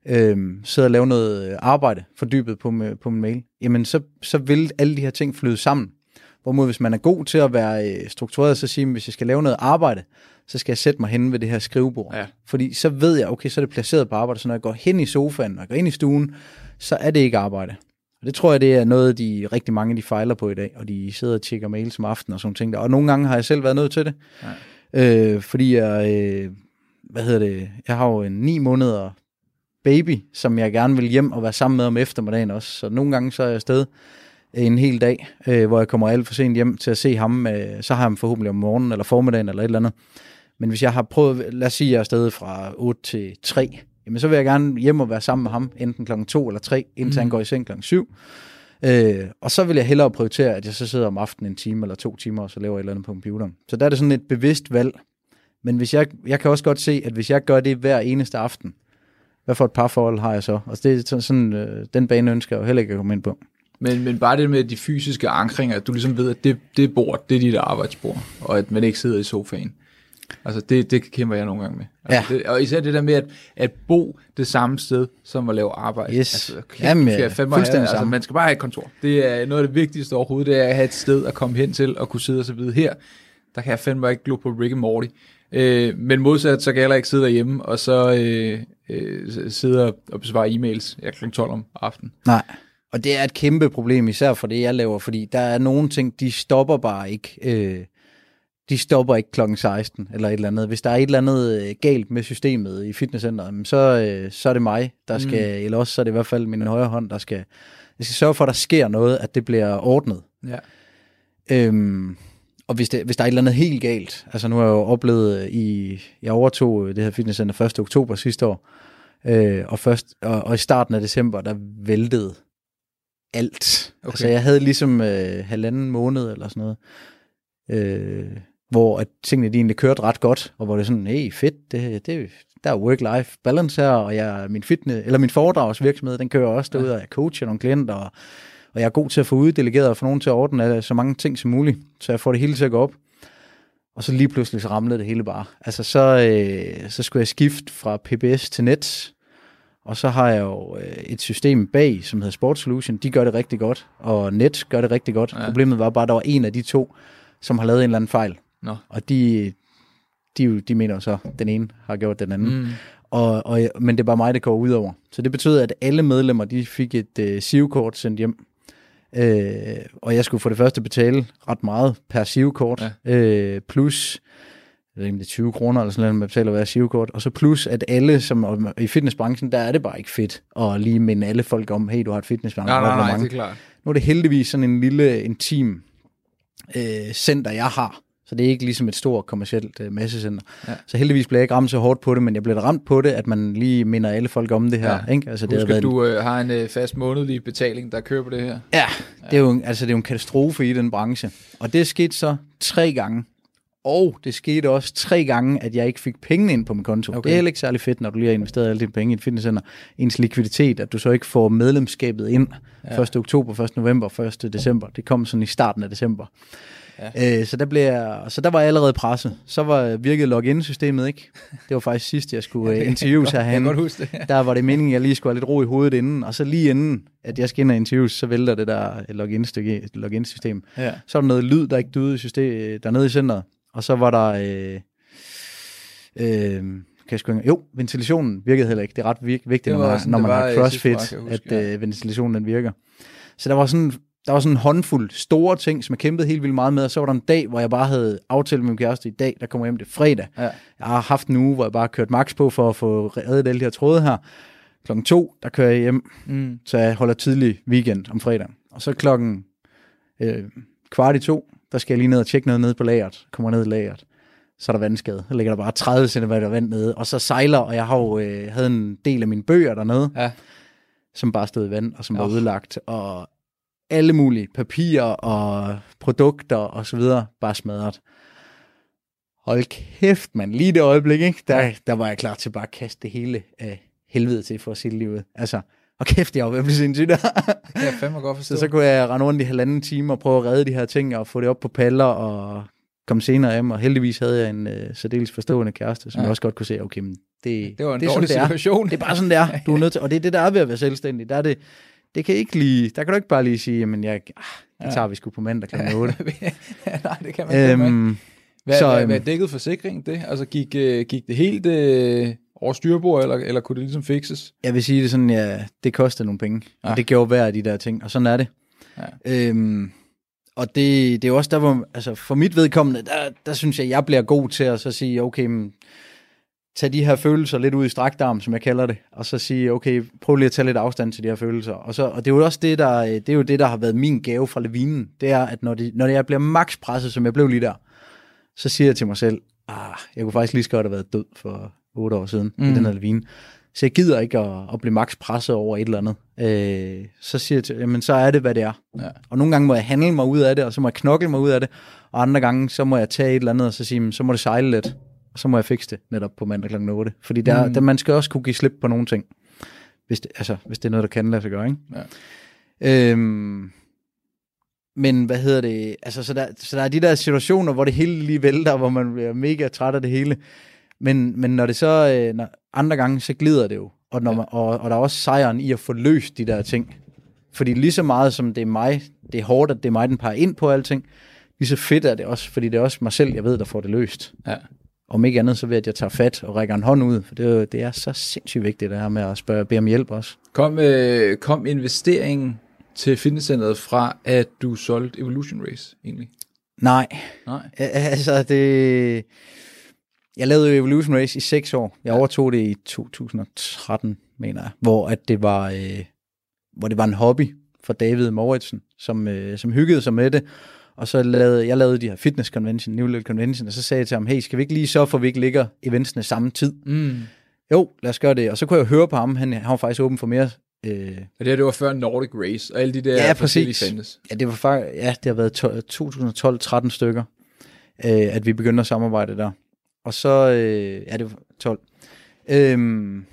øh, sidde og lave noget arbejde fordybet på, på min mail. Jamen, så, så vil alle de her ting flyde sammen. Hvorimod, hvis man er god til at være øh, struktureret, så siger man, hvis jeg skal lave noget arbejde, så skal jeg sætte mig hen ved det her skrivebord. Ja. Fordi så ved jeg, okay, så er det placeret på arbejde, så når jeg går hen i sofaen og går ind i stuen, så er det ikke arbejde. Og det tror jeg, det er noget, de rigtig mange de fejler på i dag, og de sidder og tjekker mails om aftenen og sådan ting der. Og nogle gange har jeg selv været nødt til det, øh, fordi jeg, øh, hvad hedder det, jeg har jo en ni måneder baby, som jeg gerne vil hjem og være sammen med om eftermiddagen også. Så nogle gange så er jeg afsted en hel dag, øh, hvor jeg kommer alt for sent hjem til at se ham. Øh, så har jeg ham forhåbentlig om morgenen eller formiddagen eller et eller andet. Men hvis jeg har prøvet, lad os sige, at jeg er afsted fra 8 til 3, jamen så vil jeg gerne hjem og være sammen med ham, enten klokken 2 eller 3, indtil mm. han går i seng klokken 7. Øh, og så vil jeg hellere prioritere, at jeg så sidder om aftenen en time eller to timer, og så laver jeg et eller andet på computeren. Så der er det sådan et bevidst valg. Men hvis jeg, jeg kan også godt se, at hvis jeg gør det hver eneste aften, hvad for et par forhold har jeg så? Altså det er sådan, øh, den bane ønsker jeg jo heller ikke at komme ind på. Men, men bare det med de fysiske ankringer, at du ligesom ved, at det, det bord, det er dit arbejdsbord, og at man ikke sidder i sofaen. Altså det, det kæmper jeg nogle gange med. Altså ja. det, og især det der med at, at bo det samme sted, som at lave arbejde. Yes. Altså, kæft, Jamen, ja, fuldstændig have, altså, man skal bare have et kontor. Det er noget af det vigtigste overhovedet, det er at have et sted at komme hen til og kunne sidde og så videre her. Der kan jeg fandme ikke glo på Rick and Morty. Øh, men modsat, så kan jeg heller ikke sidde derhjemme og så øh, øh, sidde og besvare e-mails ja, kl. 12 om aftenen. Nej. Og det er et kæmpe problem, især for det, jeg laver, fordi der er nogle ting, de stopper bare ikke. Øh, de stopper ikke klokken 16 eller et eller andet. Hvis der er et eller andet øh, galt med systemet i fitnesscenteret, så, øh, så er det mig, der skal, mm. eller også så er det i hvert fald min højre hånd, der skal, jeg skal sørge for, at der sker noget, at det bliver ordnet. Ja. Øhm, og hvis, det, hvis der er et eller andet helt galt, altså nu har jeg jo oplevet øh, i, jeg overtog det her fitnesscenter 1. oktober sidste år, øh, og, først, og, og i starten af december, der væltede alt. Okay. Altså jeg havde ligesom øh, halvanden måned eller sådan noget, øh, hvor at tingene de egentlig kørte ret godt, og hvor det er sådan, hey, fedt, det, det, der er work-life balance her, og jeg, min, fitness, eller min foredragsvirksomhed, den kører også derude, og jeg coacher nogle klienter, og, og jeg er god til at få uddelegeret og få nogen til at ordne så mange ting som muligt, så jeg får det hele til at gå op. Og så lige pludselig så ramlede det hele bare. Altså så, øh, så skulle jeg skifte fra PBS til Nets, Og så har jeg jo øh, et system bag, som hedder Sport Solution. De gør det rigtig godt, og Net gør det rigtig godt. Ja. Problemet var bare, at der var en af de to, som har lavet en eller anden fejl. Nå. Og de, de, de mener så, at den ene har gjort den anden. Mm. Og, og, men det er bare mig, det går ud over. Så det betød, at alle medlemmer de fik et øh, SIV-kort sendt hjem. Øh, og jeg skulle for det første betale ret meget per SIV-kort. Ja. Øh, plus jeg ved ikke, det er 20 kroner eller sådan noget, man betaler hver SIV-kort. Og så plus, at alle, som i fitnessbranchen, der er det bare ikke fedt at lige minde alle folk om, hey, du har et fitnessbranche. Nej, nej, nej, det er klart. Nu er det heldigvis sådan en lille intim øh, center, jeg har. Så det er ikke ligesom et stort kommersielt øh, massecenter. Ja. Så heldigvis blev jeg ikke ramt så hårdt på det, men jeg blev ramt på det, at man lige minder alle folk om det her. Ja. Ikke? Altså, Husk, det at du øh, har en øh, fast månedlig betaling, der kører på det her. Ja, ja. Det, er jo, altså, det er jo en katastrofe i den branche. Og det skete så tre gange. Og det skete også tre gange, at jeg ikke fik pengene ind på min konto. Okay. Det er heller ikke særlig fedt, når du lige har investeret alle dine penge i et fitnesscenter. Ens likviditet, at du så ikke får medlemskabet ind ja. 1. oktober, 1. november, 1. december. Det kom sådan i starten af december. Ja. Øh, så, der blev jeg, så der var jeg allerede presset. Så var virkede login-systemet ikke. Det var faktisk sidst, jeg skulle ja, interviews herhen. Jeg huske det. Der var det meningen, at jeg lige skulle have lidt ro i hovedet inden. Og så lige inden, at jeg skal ind og interviews, så vælter det der login-system. Ja. Så var der noget lyd, der ikke døde i system, dernede i centret. Og så var der... Øh, øh, kan jeg sgu ikke, jo, ventilationen virkede heller ikke. Det er ret vigtigt, når man, når man har crossfit, at ja. øh, ventilationen den virker. Så der var sådan der var sådan en håndfuld store ting, som jeg kæmpede helt vildt meget med, og så var der en dag, hvor jeg bare havde aftalt med min kæreste i dag, der kommer hjem det fredag. Ja. Jeg har haft en uge, hvor jeg bare har kørt max på for at få reddet alle de her tråde her. Klokken to, der kører jeg hjem, mm. så jeg holder tidlig weekend om fredag. Og så klokken øh, kvart i to, der skal jeg lige ned og tjekke noget nede på lageret. Kommer ned i lageret. Så er der vandskade. Der ligger der bare 30 cm vand nede. Og så sejler, og jeg har jo, øh, havde en del af mine bøger dernede, ja. som bare stod i vand, og som oh. var udlagt. Og alle mulige papirer og produkter og så videre, bare smadret. Hold kæft, man. Lige det øjeblik, ikke? Der, der var jeg klar til bare at kaste det hele af helvede til for at se livet. Altså, og kæft, jeg var ved at blive sindssyg der. Ja, fandme godt forstå. Så, så kunne jeg rende rundt i halvanden time og prøve at redde de her ting og få det op på paller og komme senere hjem. Og heldigvis havde jeg en uh, særdeles forstående kæreste, som ja. jeg også godt kunne se, okay, men det, det var en det er dårlig sådan, situation. Det er. det er bare sådan, det er. Du er nødt til, og det er det, der er ved at være selvstændig. Der er det, det kan ikke lige, der kan du ikke bare lige sige, jamen jeg, ah, det tager ja. vi sgu på mandag kl. 8. Nej, det kan man øhm, ikke. Hvad, så, hvad, hvad øhm, dækkede forsikringen det? Altså gik, øh, gik det helt øh, over styrbord, eller, eller kunne det ligesom fikses? Jeg vil sige det sådan, ja, det kostede nogle penge, ja. og det gjorde hver af de der ting, og sådan er det. Ja. Øhm, og det, det er også der, hvor, altså for mit vedkommende, der, der synes jeg, jeg bliver god til at så sige, okay, men, tage de her følelser lidt ud i straktarm, som jeg kalder det, og så sige, okay, prøv lige at tage lidt afstand til de her følelser. Og, så, og det er jo også det, der, det er jo det, der har været min gave fra Levinen. Det er, at når, de, når jeg bliver max presset, som jeg blev lige der, så siger jeg til mig selv, ah, jeg kunne faktisk lige så godt have været død for otte år siden mm. i den her Levine. Så jeg gider ikke at, at blive max presset over et eller andet. Øh, så siger jeg til, jamen så er det, hvad det er. Ja. Og nogle gange må jeg handle mig ud af det, og så må jeg knokle mig ud af det. Og andre gange, så må jeg tage et eller andet, og så sige, så må det sejle lidt så må jeg fikse det netop på mandag kl. 8. Fordi der, mm. der, man skal også kunne give slip på nogle ting, hvis det, altså, hvis det er noget, der kan lade sig gøre. Ikke? Ja. Øhm, men hvad hedder det? Altså, så, der, så der er de der situationer, hvor det hele lige vælter, hvor man bliver mega træt af det hele. Men, men når det så, øh, når andre gange, så glider det jo. Og, når man, og, og der er også sejren i at få løst de der ting. Fordi lige så meget som det er mig, det er hårdt, at det er mig, den peger ind på alting, lige så fedt er det også, fordi det er også mig selv, jeg ved, der får det løst. Ja om ikke andet, så ved at jeg tager fat og rækker en hånd ud, for det, det er så sindssygt vigtigt, det her med at spørge, bede om hjælp også. Kom, øh, kom investeringen til fitnesscenteret fra, at du solgte Evolution Race, egentlig? Nej. Nej? Altså, det... Jeg lavede Evolution Race i seks år. Jeg overtog det i 2013, mener jeg, hvor at det var, øh, hvor det var en hobby for David Mauritsen, som, øh, som hyggede sig med det, og så lavede jeg lavede de her fitness convention, New Little Convention, og så sagde jeg til ham, hey, skal vi ikke lige så for, at vi ikke ligger eventsene samme tid? Mm. Jo, lad os gøre det. Og så kunne jeg høre på ham, han, han var faktisk åben for mere. Øh... Og det her, det var før Nordic Race, og alle de der ja, præcis. Fandtes. Ja, det var faktisk, ja, det har været 2012-13 stykker, øh, at vi begyndte at samarbejde der. Og så, øh, ja, det var 12. Øhm,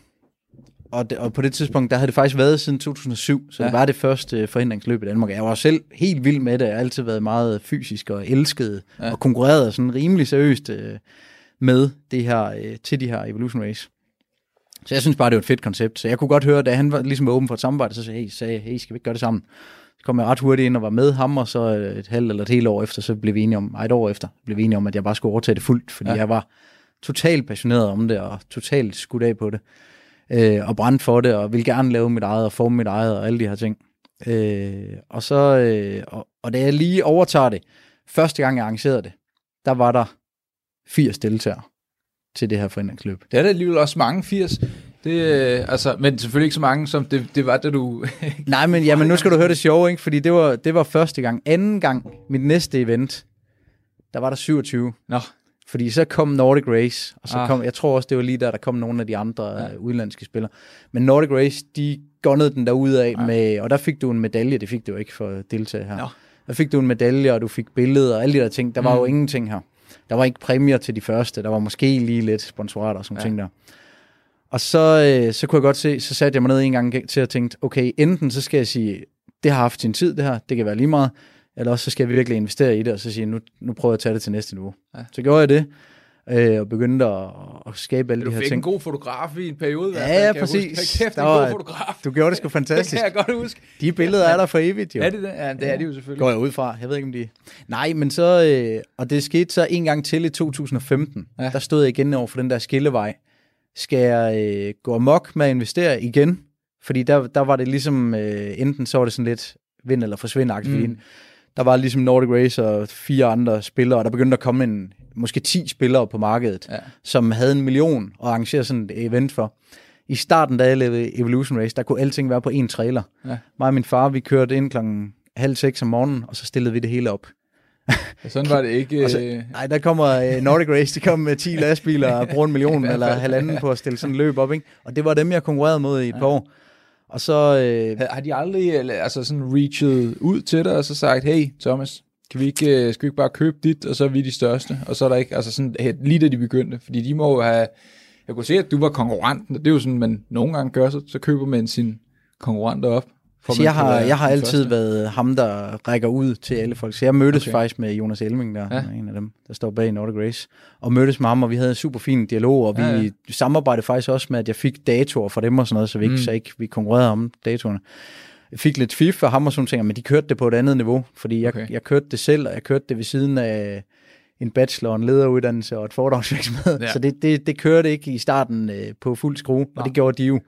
og, det, og på det tidspunkt, der havde det faktisk været siden 2007, så ja. det var det første forhindringsløb i Danmark. Jeg var selv helt vild med det, jeg har altid været meget fysisk og elsket, ja. og konkurreret sådan rimelig seriøst øh, med det her, øh, til de her Evolution Race. Så jeg synes bare, det var et fedt koncept. Så jeg kunne godt høre, da han var ligesom åben for et samarbejde, så sagde jeg, hey, sagde, hey, skal vi ikke gøre det sammen? Så kom jeg ret hurtigt ind og var med ham, og så et halvt eller et helt år efter, så blev vi enige om, et år efter, blev vi enige om, at jeg bare skulle overtage det fuldt, fordi ja. jeg var totalt passioneret om det, og totalt skudt af på det, øh, og brændt for det, og ville gerne lave mit eget, og forme mit eget, og alle de her ting. Øh, og så, øh, og, og da jeg lige overtager det, første gang jeg arrangerede det, der var der 80 deltagere til det her foreningsløb. Det er da alligevel også mange 80. Det, øh, altså, men selvfølgelig ikke så mange, som det, det var, da du... Nej, men, ja, men nu skal du høre det sjove, ikke? fordi det var, det var første gang. Anden gang, mit næste event, der var der 27. Nå. Fordi så kom Nordic Race, og så ah. kom, jeg tror også, det var lige der, der kom nogle af de andre ja. uh, udlandske spillere. Men Nordic Race, de gunnede den derude af, ja. med, og der fik du en medalje, det fik du ikke for at deltage her. Nå. Der fik du en medalje, og du fik billeder og alle de der ting. Der var mm. jo ingenting her. Der var ikke præmier til de første, der var måske lige lidt sponsorat og sådan ja. ting der. Og så, øh, så kunne jeg godt se, så satte jeg mig ned en gang til at tænke, okay, enten så skal jeg sige, det har haft sin tid det her, det kan være lige meget, eller også så skal vi virkelig investere i det, og så sige, nu, nu prøver jeg at tage det til næste niveau. Ja. Så gjorde jeg det, øh, og begyndte at, at skabe alle de her ting. Du fik en god fotograf i en periode. Ja, ja, præcis. Kæft, en god fotograf. Du gjorde det sgu fantastisk. det kan jeg godt huske. De billeder er der for evigt, jo. Er det det? Ja, det er de jo selvfølgelig. Går jeg ud fra. Jeg ved ikke, om de... Nej, men så... Øh, og det skete så en gang til i 2015. Ja. Der stod jeg igen over for den der skillevej. Skal jeg øh, gå amok med at investere igen? Fordi der, der var det ligesom... Øh, enten så var det sådan lidt vind eller forsvind mm. Der var ligesom Nordic Race og fire andre spillere, og der begyndte at komme en, måske 10 spillere på markedet, ja. som havde en million at arrangere sådan et event for. I starten, da jeg lavede Evolution Race, der kunne alting være på en trailer. Ja. Mig og min far, vi kørte ind klokken halv seks om morgenen, og så stillede vi det hele op. Sådan var det ikke. så, øh, nej, der kommer uh, Nordic Race, de kom med 10 lastbiler og bruger en million eller halvanden på at stille sådan en løb op. Ikke? Og det var dem, jeg konkurrerede mod i et ja. par år. Og så... Øh, har de aldrig altså sådan reached ud til dig og så sagt, hey Thomas, kan vi ikke, øh, skal vi ikke bare købe dit, og så er vi de største? Og så er der ikke, altså sådan, lige da de begyndte, fordi de må jo have, jeg kunne se, at du var konkurrenten, og det er jo sådan, man nogle gange gør, så, så køber man sin konkurrenter op. For så jeg har, jeg har altid første. været ham, der rækker ud til alle folk. Så jeg mødtes okay. faktisk med Jonas Elming, der ja. en af dem, der står bag Nordic Race, og mødtes med ham, og vi havde en super fin dialog, og vi ja, ja. samarbejdede faktisk også med, at jeg fik datoer fra dem og sådan noget, så vi ikke, mm. så ikke vi konkurrerede om datoerne fik lidt fif af ham og sådan ting, men de kørte det på et andet niveau, fordi jeg, okay. jeg kørte det selv, og jeg kørte det ved siden af en bachelor, en lederuddannelse og et foredragsvirksomhed. Ja. Så det, det, det kørte ikke i starten øh, på fuld skrue, og det gjorde de jo.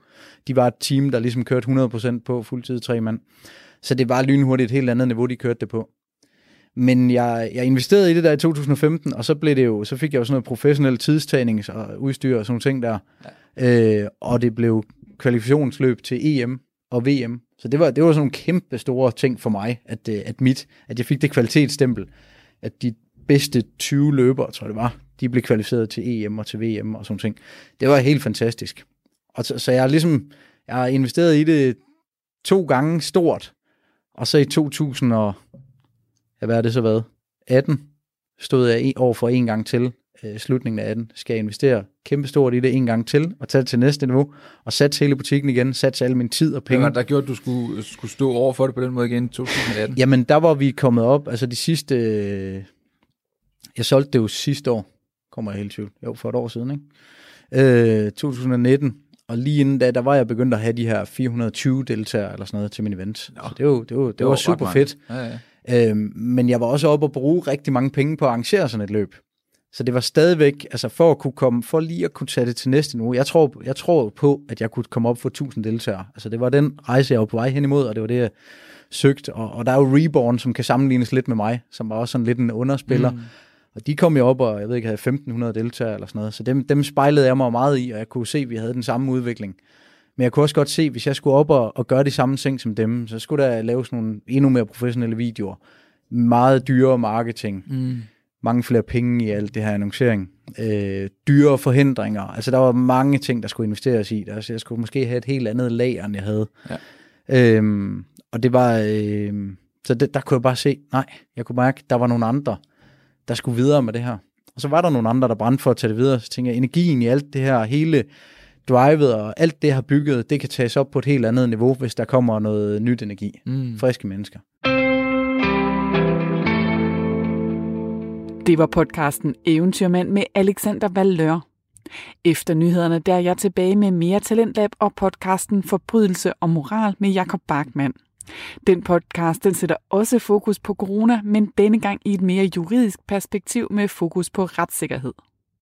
De var et team, der ligesom kørte 100% på fuldtid tre mand. Så det var lynhurtigt et helt andet niveau, de kørte det på. Men jeg, jeg investerede i det der i 2015, og så blev det jo, så fik jeg jo sådan noget professionel tidstagning og udstyr og sådan nogle ting der. Ja. Øh, og det blev kvalifikationsløb til EM og VM. Så det var, det var sådan nogle kæmpe store ting for mig, at, øh, at, mit, at jeg fik det kvalitetsstempel, at de bedste 20 løbere, tror jeg det var, de blev kvalificeret til EM og til VM og sådan ting. Det var helt fantastisk. Og så, så jeg har ligesom, jeg har investeret i det to gange stort, og så i 2000 og, ja, hvad er det så været, 18, stod jeg over for en gang til, øh, slutningen af 18, skal jeg investere kæmpestort i det en gang til, og tage det til næste niveau, og satse hele butikken igen, satse al min tid og penge. Hvad var der gjort, at du skulle, skulle stå over for det på den måde igen i 2018? Jamen, der var vi kommet op, altså de sidste, øh, jeg solgte det jo sidste år, kommer jeg helt tvivl, jo, for et år siden, ikke? Øh, 2019, og lige inden da, der var jeg begyndt at have de her 420 deltagere eller sådan noget til min event. Så det var, det var, det, det var, var super fedt. Ja, ja. Øhm, men jeg var også oppe og bruge rigtig mange penge på at arrangere sådan et løb. Så det var stadigvæk, altså for at kunne komme, for lige at kunne tage det til næste nu. Jeg tror, jeg tror på, at jeg kunne komme op for 1000 deltagere. Altså det var den rejse, jeg var på vej hen imod, og det var det, jeg søgte. Og, og der er jo Reborn, som kan sammenlignes lidt med mig, som var også sådan lidt en underspiller. Mm. Og de kom jo op og, jeg ved ikke, havde 1500 deltagere eller sådan noget. Så dem, dem spejlede jeg mig meget i, og jeg kunne se, at vi havde den samme udvikling. Men jeg kunne også godt se, at hvis jeg skulle op og, og gøre de samme ting som dem, så skulle der laves nogle endnu mere professionelle videoer. Meget dyrere marketing. Mm mange flere penge i alt det her annoncering. Øh, dyre forhindringer. Altså, der var mange ting, der skulle investeres i. Der, så jeg skulle måske have et helt andet lager, end jeg havde. Ja. Øhm, og det var... Øh, så det, der kunne jeg bare se, nej, jeg kunne mærke, der var nogle andre, der skulle videre med det her. Og så var der nogle andre, der brændte for at tage det videre. Så tænkte jeg, energien i alt det her, hele drivet og alt det, jeg har bygget, det kan tages op på et helt andet niveau, hvis der kommer noget nyt energi. Mm. Friske mennesker. Det var podcasten Eventyrmand med Alexander Vallør. Efter nyhederne der er jeg tilbage med mere Talentlab og podcasten Forbrydelse og Moral med Jakob Bachmann. Den podcast den sætter også fokus på corona, men denne gang i et mere juridisk perspektiv med fokus på retssikkerhed.